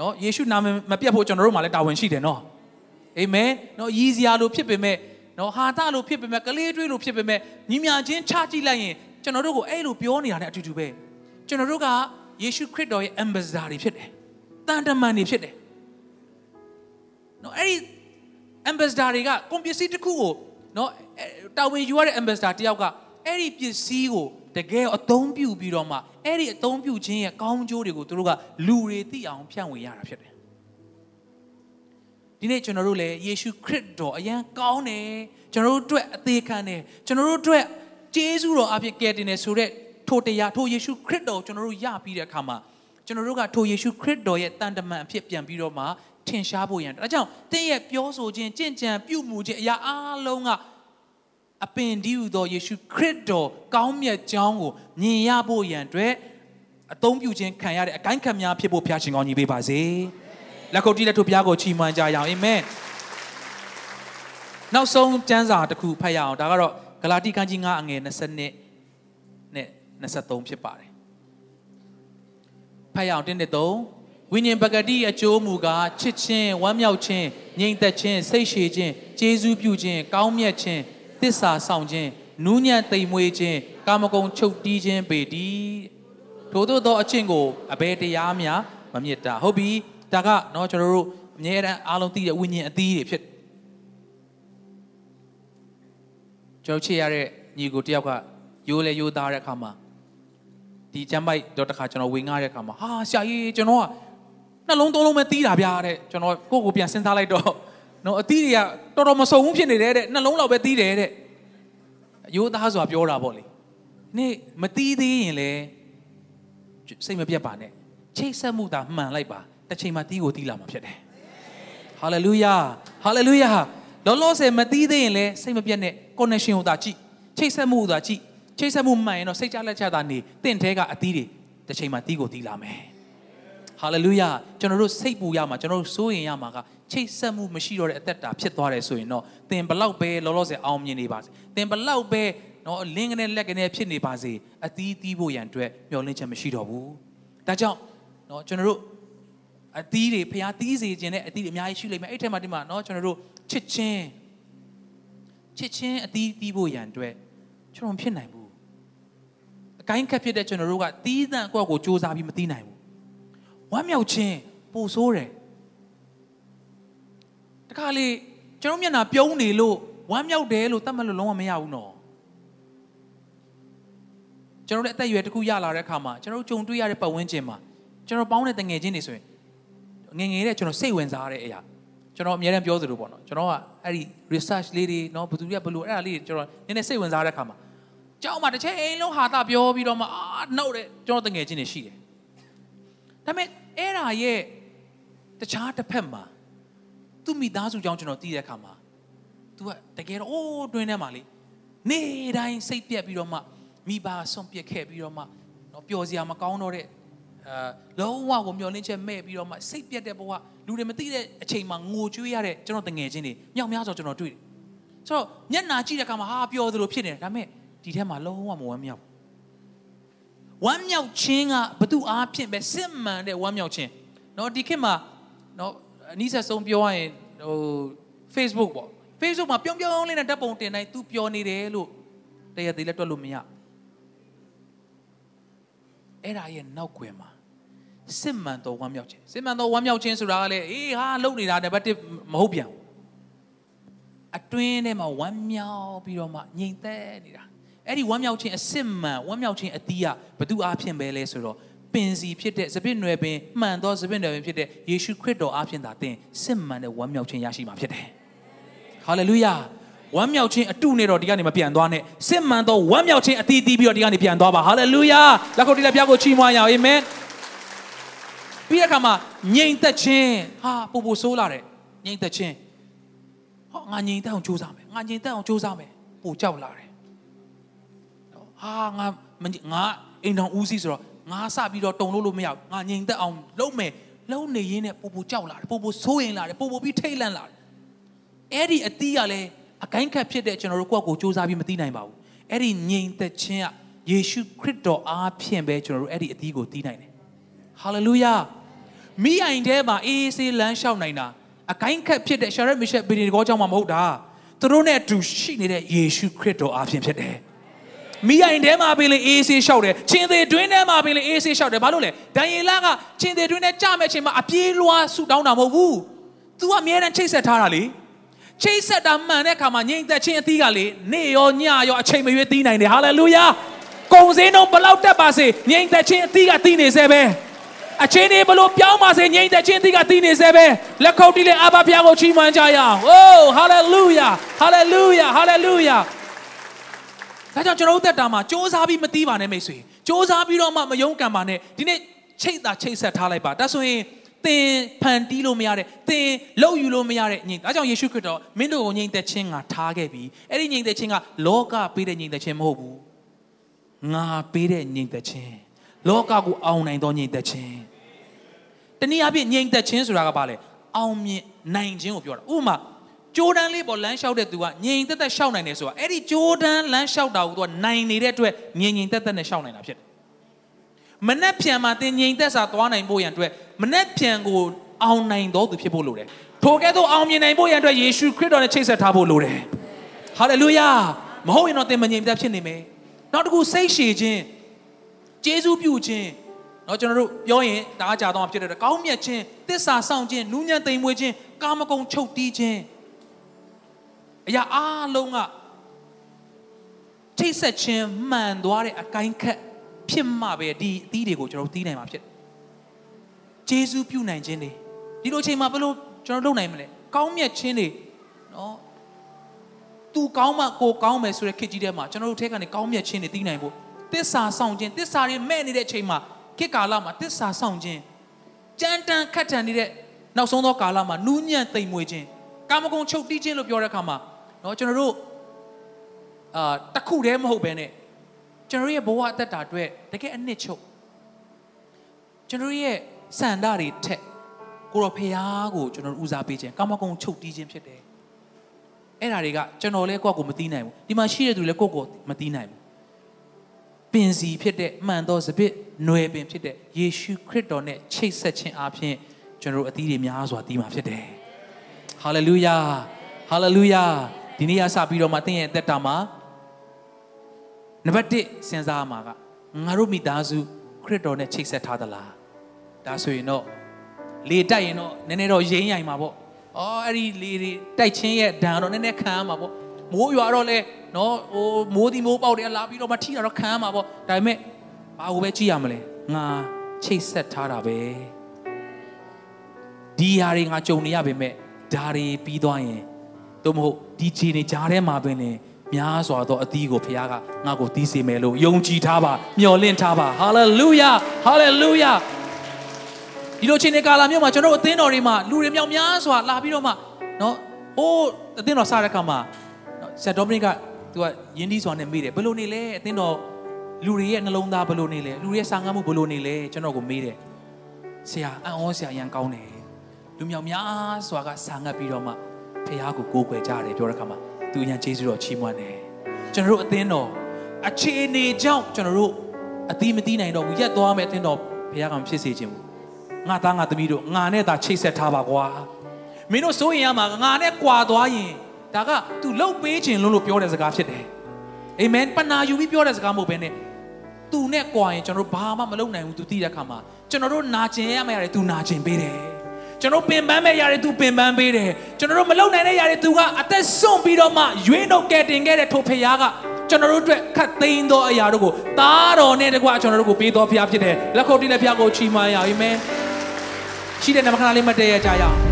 နော်ယေရှုနာမည်မပြတ်ဖို့ကျွန်တော်တို့မှာလည်းတာဝန်ရှိတယ်နော်အာမင်နော်ရည်စရာလို့ဖြစ်ပေမဲ့နော်ဟာတာလို့ဖြစ်ပေမဲ့ကလေးတွေးလို့ဖြစ်ပေမဲ့ညီမြချင်းချကြည့်လိုက်ရင်ကျွန်တော်တို့ကိုအဲ့လိုပြောနေတာနဲ့အတူတူပဲကျွန်တော်တို့ကယေရှုခရစ်တော်ရဲ့ ambassador တွေဖြစ်တယ်တန်တမန်တွေဖြစ်တယ်နော်အဲ့ဒီ ambassador တွေကကုန်ပစ္စည်းတစ်ခုကိုနော်တာဝန်ယူရတဲ့ ambassador တယောက်ကအဲ့ဒီပစ္စည်းကို တကယ်အသုံးပြုပြီးတော့မှအဲ့ဒီအသုံးပြုခြင်းရဲ့ကောင်းကျိုးတွေကိုသူတို့ကလူတွေသိအောင်ဖြန့်ဝေရတာဖြစ်တယ်ဒီနေ့ကျွန်တော်တို့လည်းယေရှုခရစ်တော်အရန်ကောင်းတယ်ကျွန်တော်တို့အတွက်အသေးခံတယ်ကျွန်တော်တို့အတွက်ကျေးဇူးတော်အဖြစ်ကယ်တင်တယ်ဆိုတော့ထိုတရားထိုယေရှုခရစ်တော်ကိုကျွန်တော်တို့ရပြီးတဲ့အခါမှာကျွန်တော်တို့ကထိုယေရှုခရစ်တော်ရဲ့တန်တမန်အဖြစ်ပြန်ပြီးတော့မှထင်ရှားဖို့ရန်ဒါကြောင့်တင်းရဲ့ပြောဆိုခြင်းကြင်ကြံပြုမှုခြင်းအရာအလုံးက အပင်ဒီဟုသောယေရှုခရစ်တော်ကောင်းမြတ်ကြောင်းကိုမြင်ရဖို့ရန်အတွက်အသုံးပြုခြင်းခံရတဲ့အကိုင်းခံများဖြစ်ဖို့ဖျားရှင်ကောင်းကြီးပေးပါစေလက်ခုပ်တီးလက်ထုပ်ပြားကိုချီးမွမ်းကြရအောင်အာမင်နောက်ဆုံးကျမ်းစာတစ်ခုဖတ်ရအောင်ဒါကတော့ဂလာတိကမ်းကြီး9အငယ်20နဲ့23ဖြစ်ပါတယ်ဖတ်ရအောင်တင်းတဲ့3ဝိညာဉ်ပဂတိအကျိုးမူကားချစ်ခြင်းဝမ်းမြောက်ခြင်းငြိမ်သက်ခြင်းစိတ်ရှည်ခြင်းကျေးဇူးပြုခြင်းကောင်းမြတ်ခြင်း တစ္ဆာဆောင်ခြင်းနူးညံ့သိမ်မွေ့ခြင်းကာမဂုဏ်ချုပ်တီးခြင်းပေတည်းထို့သောသောအချင်းကိုအဘယ်တရားများမမြတ်တာဟုတ်ပြီဒါကတော့ကျွန်တော်တို့အမြဲတမ်းအားလုံးသိတဲ့ဝိညာဉ်အသီးတွေဖြစ်ကျွန်တော်ချေရတဲ့ညီကိုတယောက်ကရိုးလဲရိုးသားတဲ့အခါမှာဒီကျမ်းပိုက်တော့တခါကျွန်တော်ဝင်ငှားတဲ့အခါမှာဟာဆရာကြီးကျွန်တော်ကနှလုံးသုံးလုံးပဲတီးတာဗျာတဲ့ကျွန်တော်ကိုယ့်ကိုပြန်စဉ်းစားလိုက်တော့ နော်အသီးတွေကတော်တော်မစုံဘူးဖြစ်နေတယ်တဲ့နှလုံးလောက်ပဲတီးတယ်တဲ့ရိုးသားစွာပြောတာပေါ့လေနေ့မတီးသေးရင်လေစိတ်မပြတ်ပါနဲ့ချိတ်ဆက်မှုသာမှန်လိုက်ပါတစ်ချိန်မှတီးကိုတီးလာမှာဖြစ်တယ်ဟာလေလုယာဟာလေလုယာလောလောဆယ်မတီးသေးရင်လေစိတ်မပြတ်နဲ့ connection ကိုသာကြည့်ချိတ်ဆက်မှုကိုသာကြည့်ချိတ်ဆက်မှုမှန်ရင်တော့စိတ်ချလက်ချတာနေတင့်တဲကအသီးတွေတစ်ချိန်မှာတီးကိုတီးလာမယ်ဟာလေလုယာကျွန်တော်တို့စိတ်ပူရမှာကျွန်တော်တို့စိုးရင်ရမှာက ချိတ်ဆက်မှုမရှိတော့တဲ့အသက်တာဖြစ်သွားတယ်ဆိုရင်တော့သင်ဘလောက်ပဲလောလောဆယ်အောင်မြင်နေပါစေသင်ဘလောက်ပဲနော်လင်းကနေလက်ကနေဖြစ်နေပါစေအသီးသီးဖို့ရန်အတွက်မျှော်လင့်ချက်မရှိတော့ဘူးဒါကြောင့်နော်ကျွန်တော်တို့အသီးတွေဖျားသီးစေခြင်းနဲ့အသီးတွေအများကြီးရှိလိမ့်မယ်အဲ့ထက်မှဒီမှာနော်ကျွန်တော်တို့ချစ်ချင်းချစ်ချင်းအသီးသီးဖို့ရန်အတွက်ကျွန်တော်မဖြစ်နိုင်ဘူးအကိုင်းခက်ဖြစ်တဲ့ကျွန်တော်တို့ကတီးသန့်ကိုယ့်ကိုစူးစမ်းပြီးမသိနိုင်ဘူးဝမ်းမြောက်ခြင်းပိုဆိုးတယ် တခါလေကျွန်တော်မျက်နှာပြုံးနေလို့ဝမ်းမြောက်တယ်လို့သတ်မှတ်လို့လုံးဝမရဘူးနော်ကျွန်တော်လည်းအသက်အရွယ်တစ်ခုရလာတဲ့အခါမှာကျွန်တော်ကြုံတွေ့ရတဲ့ပတ်ဝန်းကျင်မှာကျွန်တော်ပေါင်းတဲ့တငယ်ချင်းတွေဆိုရင်ငငယ်တဲ့ကျွန်တော်စိတ်ဝင်စားတဲ့အရာကျွန်တော်အများအားပြောသလိုပေါ့နော်ကျွန်တော်ကအဲ့ဒီ research လေးတွေနော်ဘယ်သူတွေကဘယ်လိုအဲ့ဒါလေးတွေကျွန်တော်နည်းနည်းစိတ်ဝင်စားတဲ့အခါမှာကြောက်မှတစ်ချိန်အိမ်လုံးဟာတာပြောပြီးတော့မှအာနှုတ်တဲ့ကျွန်တော်တငယ်ချင်းတွေရှိတယ်ဒါပေမဲ့အဲ့ဒါရဲ့တခြားတစ်ဖက်မှာ သူ့မိသားစုကြောင့်ကျွန်တော်သိတဲ့အခါမှာ तू ကတကယ်တော့အိုးတွင်းထဲမှာလေနေတိုင်းစိတ်ပြက်ပြီးတော့မှမိဘဆွန့်ပစ်ခဲ့ပြီးတော့မှတော့ပျော်စရာမကောင်းတော့တဲ့အာလုံးဝကိုမျောလင်းချက်မဲ့ပြီးတော့မှစိတ်ပြက်တဲ့ဘဝလူတွေမသိတဲ့အချိန်မှာငိုကြွေးရတဲ့ကျွန်တော်တငယ်ချင်းတွေမြောက်များစွာကျွန်တော်တွေ့တယ်ဆိုတော့မျက်နာကြည့်တဲ့အခါမှာဟာပျော်သလိုဖြစ်နေတယ်ဒါပေမဲ့ဒီထဲမှာလုံးဝမဝမ်းမြောက်ဝမ်းမြောက်ခြင်းကဘသူအားဖြင့်ပဲစစ်မှန်တဲ့ဝမ်းမြောက်ခြင်းเนาะဒီခေတ်မှာเนาะ အနည်းဆက်ဆုံးပြောရရင်ဟို Facebook ပေါ့ Facebook မှာပြုံးပြုံးလေးနဲ့ဓာတ်ပုံတင်တိုင်း तू ပြောနေတယ်လို့တရက်သေးလည်းတွက်လို့မရအဲ့ဒါရဲ့နောက်ွယ်မှာစစ်မှန်တော်ဝမ်းမြောက်ခြင်းစစ်မှန်တော်ဝမ်းမြောက်ခြင်းဆိုတာကလည်းအေးဟာလုံနေတာနံပါတ်1မဟုတ်ပြန်ဘူးအတွင်းထဲမှာဝမ်းမြောက်ပြီးတော့မှငြိမ်သက်နေတာအဲ့ဒီဝမ်းမြောက်ခြင်းအစစ်မှန်ဝမ်းမြောက်ခြင်းအတီးကဘသူအားဖြင့်ပဲလဲဆိုတော့ ပင်စီဖြစ်တဲ့စပစ်နွယ်ပင်မှန်သောစပစ်နွယ်ပင်ဖြစ်တဲ့ယေရှုခရစ်တော်အားဖြင့်သာသင်စစ်မှန်တဲ့ဝမ်းမြောက်ခြင်းရရှိမှာဖြစ်တယ်ဟာလေလုယာဝမ်းမြောက်ခြင်းအတုနဲ့တော့ဒီကနေမပြန်သွားနဲ့စစ်မှန်သောဝမ်းမြောက်ခြင်းအတီးတီးပြီးတော့ဒီကနေပြန်သွားပါဟာလေလုယာလက်ခုပ်တီးလက်ပြကိုချီးမွမ်းရအောင်အာမင်ပြီးတဲ့အခါမှာငြိမ်သက်ခြင်းဟာပူပူဆိုးလာတယ်ငြိမ်သက်ခြင်းဟောငါငြိမ်သက်အောင်ကြိုးစားမယ်ငါငြိမ်သက်အောင်ကြိုးစားမယ်ပူကြောက်လာတယ်ဟာငါငါအိမ်တော်ဦးစီးဆိုတော့ ငါစပြီးတော့တုံလို့လို့မရဘူးငါငြိမ်သက်အောင်လုပ်မယ်လုံးနေရင်းနဲ့ပူပူကြောက်လာတယ်ပူပူဆိုးရင်လာတယ်ပူပူပြီးထိတ်လန့်လာတယ်အဲ့ဒီအတီးကလည်းအကိုင်းခတ်ဖြစ်တဲ့ကျွန်တော်တို့ကိုယ့်ကိုစူးစမ်းပြီးမသိနိုင်ပါဘူးအဲ့ဒီငြိမ်သက်ခြင်းကယေရှုခရစ်တော်အားဖြင့်ပဲကျွန်တော်တို့အဲ့ဒီအတီးကိုသိနိုင်တယ်ဟာလေလုယာမိအိမ်ထဲမှာအေးအေးဆေးလမ်းလျှောက်နိုင်တာအကိုင်းခတ်ဖြစ်တဲ့ရှာရက်မီရှက်ဘီဒီကောကြောင့်မှမဟုတ်တာသူတို့နဲ့အတူရှိနေတဲ့ယေရှုခရစ်တော်အားဖြင့်ဖြစ်တယ် မိအိမ်ထဲမှာပင်လေအေးဆေးလျှောက်တယ်ချင်းသေးတွင်းထဲမှာပင်လေအေးဆေးလျှောက်တယ်ဘာလို့လဲဒံယေလကချင်းသေးတွင်းထဲကြမဲ့ချင်းမှာအပြေးလွှားဆူတောင်းတာမဟုတ်ဘူး तू ကအမြဲတမ်းချိတ်ဆက်ထားတာလေချိတ်ဆက်တာမှန်တဲ့အခါမှာငြိမ်သက်ခြင်းအသီးကလေနေ့ရောညရောအချိန်မရွေးသီးနိုင်တယ်ဟာလေလုယာကုံစင်းတော့ဘလောက်တက်ပါစေငြိမ်သက်ခြင်းအသီးကသီးနေစေပဲအချိန်တွေဘလို့ပြောင်းပါစေငြိမ်သက်ခြင်းအသီးကသီးနေစေပဲလက်ခုပ်တီးလေအဘဖျားကိုချီးမွမ်းကြရအောင်အိုးဟာလေလုယာဟာလေလုယာဟာလေလုယာ ဒါကြောင့်ကျွန်တော်တို့တက်တာမှာစ조사ပြီးမသီးပါနဲ့မိတ်ဆွေစ조사ပြီးတော့မှမယုံကံပါနဲ့ဒီနေ့ချိတ်တာချိတ်ဆက်ထားလိုက်ပါဒါဆိုရင်သင်ဖန်တီးလို့မရတဲ့သင်လှုပ်ယူလို့မရတဲ့ညင်ဒါကြောင့်ယေရှုခရစ်တော်မင်းတို့ကိုညင်သက်ခြင်းကထားခဲ့ပြီအဲ့ဒီညင်သက်ခြင်းကလောကပေးတဲ့ညင်သက်ခြင်းမဟုတ်ဘူးငါပေးတဲ့ညင်သက်ခြင်းလောကကိုအောင်နိုင်သောညင်သက်ခြင်းတနည်းအားဖြင့်ညင်သက်ခြင်းဆိုတာကဘာလဲအောင်မြင်နိုင်ခြင်းကိုပြောတာဥပမာ ဂျိုဒန်လေးပေါ်လမ်းလျှောက်တဲ့သူကငြိမ်သက်သက်လျှောက်နိုင်တယ်ဆိုတာအဲ့ဒီဂျိုဒန်လမ်းလျှောက်တာကိုသူကနိုင်နေတဲ့အတွက်ငြိမ်ငြိမ်သက်သက်နဲ့လျှောက်နိုင်တာဖြစ်တယ်မနှက်ဖြံမှာသင်ငြိမ်သက်စွာသွားနိုင်ဖို့ရန်အတွက်မနှက်ဖြံကိုအောင်နိုင်တော်သူဖြစ်ဖို့လိုတယ်ထိုကဲ့သို့အောင်မြင်နိုင်ဖို့ရန်အတွက်ယေရှုခရစ်တော်နဲ့ချိတ်ဆက်ထားဖို့လိုတယ်ဟာလေလုယာမဟုတ်ရင်တော့သင်မငြိမ်သက်ဖြစ်နေမယ်နောက်တစ်ခုစိတ်ရှည်ခြင်းကျေးဇူးပြုခြင်းเนาะကျွန်တော်တို့ပြောရင်ဒါကကြာတော့ဖြစ်တဲ့ကောင်းမြတ်ခြင်းတစ္ဆာဆောင်ခြင်းနူးညံ့သိမ်မွေ့ခြင်းကာမဂုဏ်ချုပ်တီးခြင်း အရာအားလုံးကထိတ်ဆက်ခြင်းမှန်သွားတဲ့အကိုင်းခတ်ဖြစ်မှပဲဒီအသီးတွေကိုကျွန်တော်သိနိုင်မှာဖြစ်ဂျေဇူးပြုနိုင်ခြင်းတွေဒီလိုအချိန်မှာဘယ်လိုကျွန်တော်လုပ်နိုင်မလဲကောင်းမြတ်ခြင်းတွေနော်သူကောင်းမှကိုကောင်းမယ်ဆိုတဲ့ခေတ်ကြီးထဲမှာကျွန်တော်တို့ထဲကနေကောင်းမြတ်ခြင်းတွေသိနိုင်ဖို့တစ္ဆာဆောင်ခြင်းတစ္ဆာတွေမဲ့နေတဲ့အချိန်မှာခေတ်ကာလမှာတစ္ဆာဆောင်ခြင်းကြမ်းတမ်းခက်ထန်နေတဲ့နောက်ဆုံးသောကာလမှာနူးညံ့သိမ်မွေ့ခြင်းကာမဂုဏ်ချုပ်တီးခြင်းလို့ပြောတဲ့အခါမှာ နော်ကျွန်တော်တို့အာတခုတည်းမဟုတ်ဘဲနဲ့ကျွန်တော်ရဲ့ဘဝအသက်တာအတွက်တကယ်အနှစ်ချုပ်ကျွန်တော်ရဲ့စန္ဒတွေထက်ကိုရောဖျားကိုကျွန်တော်ဦးစားပေးခြင်းကာမဂုဏ်ချုပ်တီးခြင်းဖြစ်တယ်အဲ့ဒါတွေကကျွန်တော်လည်းကိုယ့်ကိုမသိနိုင်ဘူးဒီမှာရှိတဲ့သူလည်းကိုယ့်ကိုမသိနိုင်ဘူးပင်စီဖြစ်တဲ့မှန်သောစပစ်ຫນွယ်ပင်ဖြစ်တဲ့ယေရှုခရစ်တော်နဲ့ချိတ်ဆက်ခြင်းအပြင်ကျွန်တော်တို့အသီးတွေများစွာသိမှာဖြစ်တယ်ဟာလေလုယာဟာလေလုယာ ဒီနေ့ရစပြီးတော့မှသင်ရဲ့အသက်တာမှာနံပါတ်1စဉ်းစားမှာကငါတို့မိသားစုခရစ်တော်နဲ့ချိတ်ဆက်ထားသလားဒါဆိုရင်တော့လေတိုက်ရင်တော့နည်းနည်းတော့ရိမ့်ရိုင်မှာပေါ့အော်အဲ့ဒီလေတွေတိုက်ချင်းရဲ့ဒဏ်တော့နည်းနည်းခံရမှာပေါ့မိုးရွာတော့လဲနော်ဟိုမိုးဒီမိုးပေါက်တယ်လာပြီးတော့မထိတာတော့ခံရမှာပေါ့ဒါပေမဲ့ဘာကိုပဲကြည့်ရမလဲငါချိတ်ဆက်ထားတာပဲဒီဟာတွေငါကြုံနေရပေမဲ့ဒါတွေပြီးသွားရင် တို့မဟုတ်ဒီခြေနေကြားထဲမှာပင်နေများစွာသောအသီးကိုဖခင်ကငါ့ကိုတီးစေမယ်လို့ယုံကြည်ထားပါမျှော်လင့်ထားပါဟာလေလုယာဟာလေလုယာဒီလိုချိန်ကာလမျိုးမှာကျွန်တော်တို့အသင်းတော်တွေမှာလူတွေမြောက်များစွာလာပြီးတော့မှနော်ဟိုးအသင်းတော်စတဲ့ခါမှာဆက်ဒေါမနစ်ကသူကယင်းဒီစွာနဲ့မေးတယ်ဘယ်လိုနေလဲအသင်းတော်လူတွေရဲ့နှလုံးသားဘယ်လိုနေလဲလူတွေရဲ့စာငတ်မှုဘယ်လိုနေလဲကျွန်တော်ကိုမေးတယ်ဆရာအံ့ဩဆရာရန်ကောင်းတယ်လူမြောက်များစွာကစာငတ်ပြီးတော့မှ ဖခင်ကိုကိုးကွယ်ကြတယ်ပြောတဲ့ခါမှာသူအရင်ကျေးဇူးတော်ချီးမွမ်းတယ်ကျွန်တော်တို့အသင်းတော်အခြေအနေကြောင့်ကျွန်တော်တို့အသီးမသီးနိုင်တော့ဘူးရက်သွားမယ်အသင်းတော်ဘုရားကမဖြစ်စေခြင်းဘူးငါသားငါသမီးတို့ငါနဲ့သာချိတ်ဆက်ထားပါကွာမင်းတို့စိုးရင်ရမှာငါနဲ့ကြွာသွားရင်ဒါက तू လှုပ်ပေးခြင်းလို့လို့ပြောတဲ့စကားဖြစ်တယ်အာမင်ပနာယူပြီးပြောတဲ့စကားမဟုတ်ဘဲနဲ့သူနဲ့ကြွာရင်ကျွန်တော်တို့ဘာမှမလုပ်နိုင်ဘူးသူသိတဲ့အခါမှာကျွန်တော်တို့နာကျင်ရမယ့်ရတယ်သူနာကျင်ပေးတယ် ကျွန်တော်ပင်ပန်းမဲ့ရတယ်သူပင်ပန်းပေးတယ်ကျွန်တော်တို့မလုပ်နိုင်တဲ့ရတယ်သူကအသက်စွန့်ပြီးတော့မှရွေးနှုတ်ကဲတင်ခဲ့တဲ့ထိုဖရားကကျွန်တော်တို့အတွက်ခတ်သိမ်းသောအရာတို့ကိုသားတော်နဲ့တကွကျွန်တော်တို့ကိုပေးတော်ဖရားဖြစ်တယ်လက်ခုပ်တီးလက်ဖရားကိုချီးမွမ်းရအောင်အာမင်ရှိတဲ့နမခဏလေးမတည့်ရကြရအောင်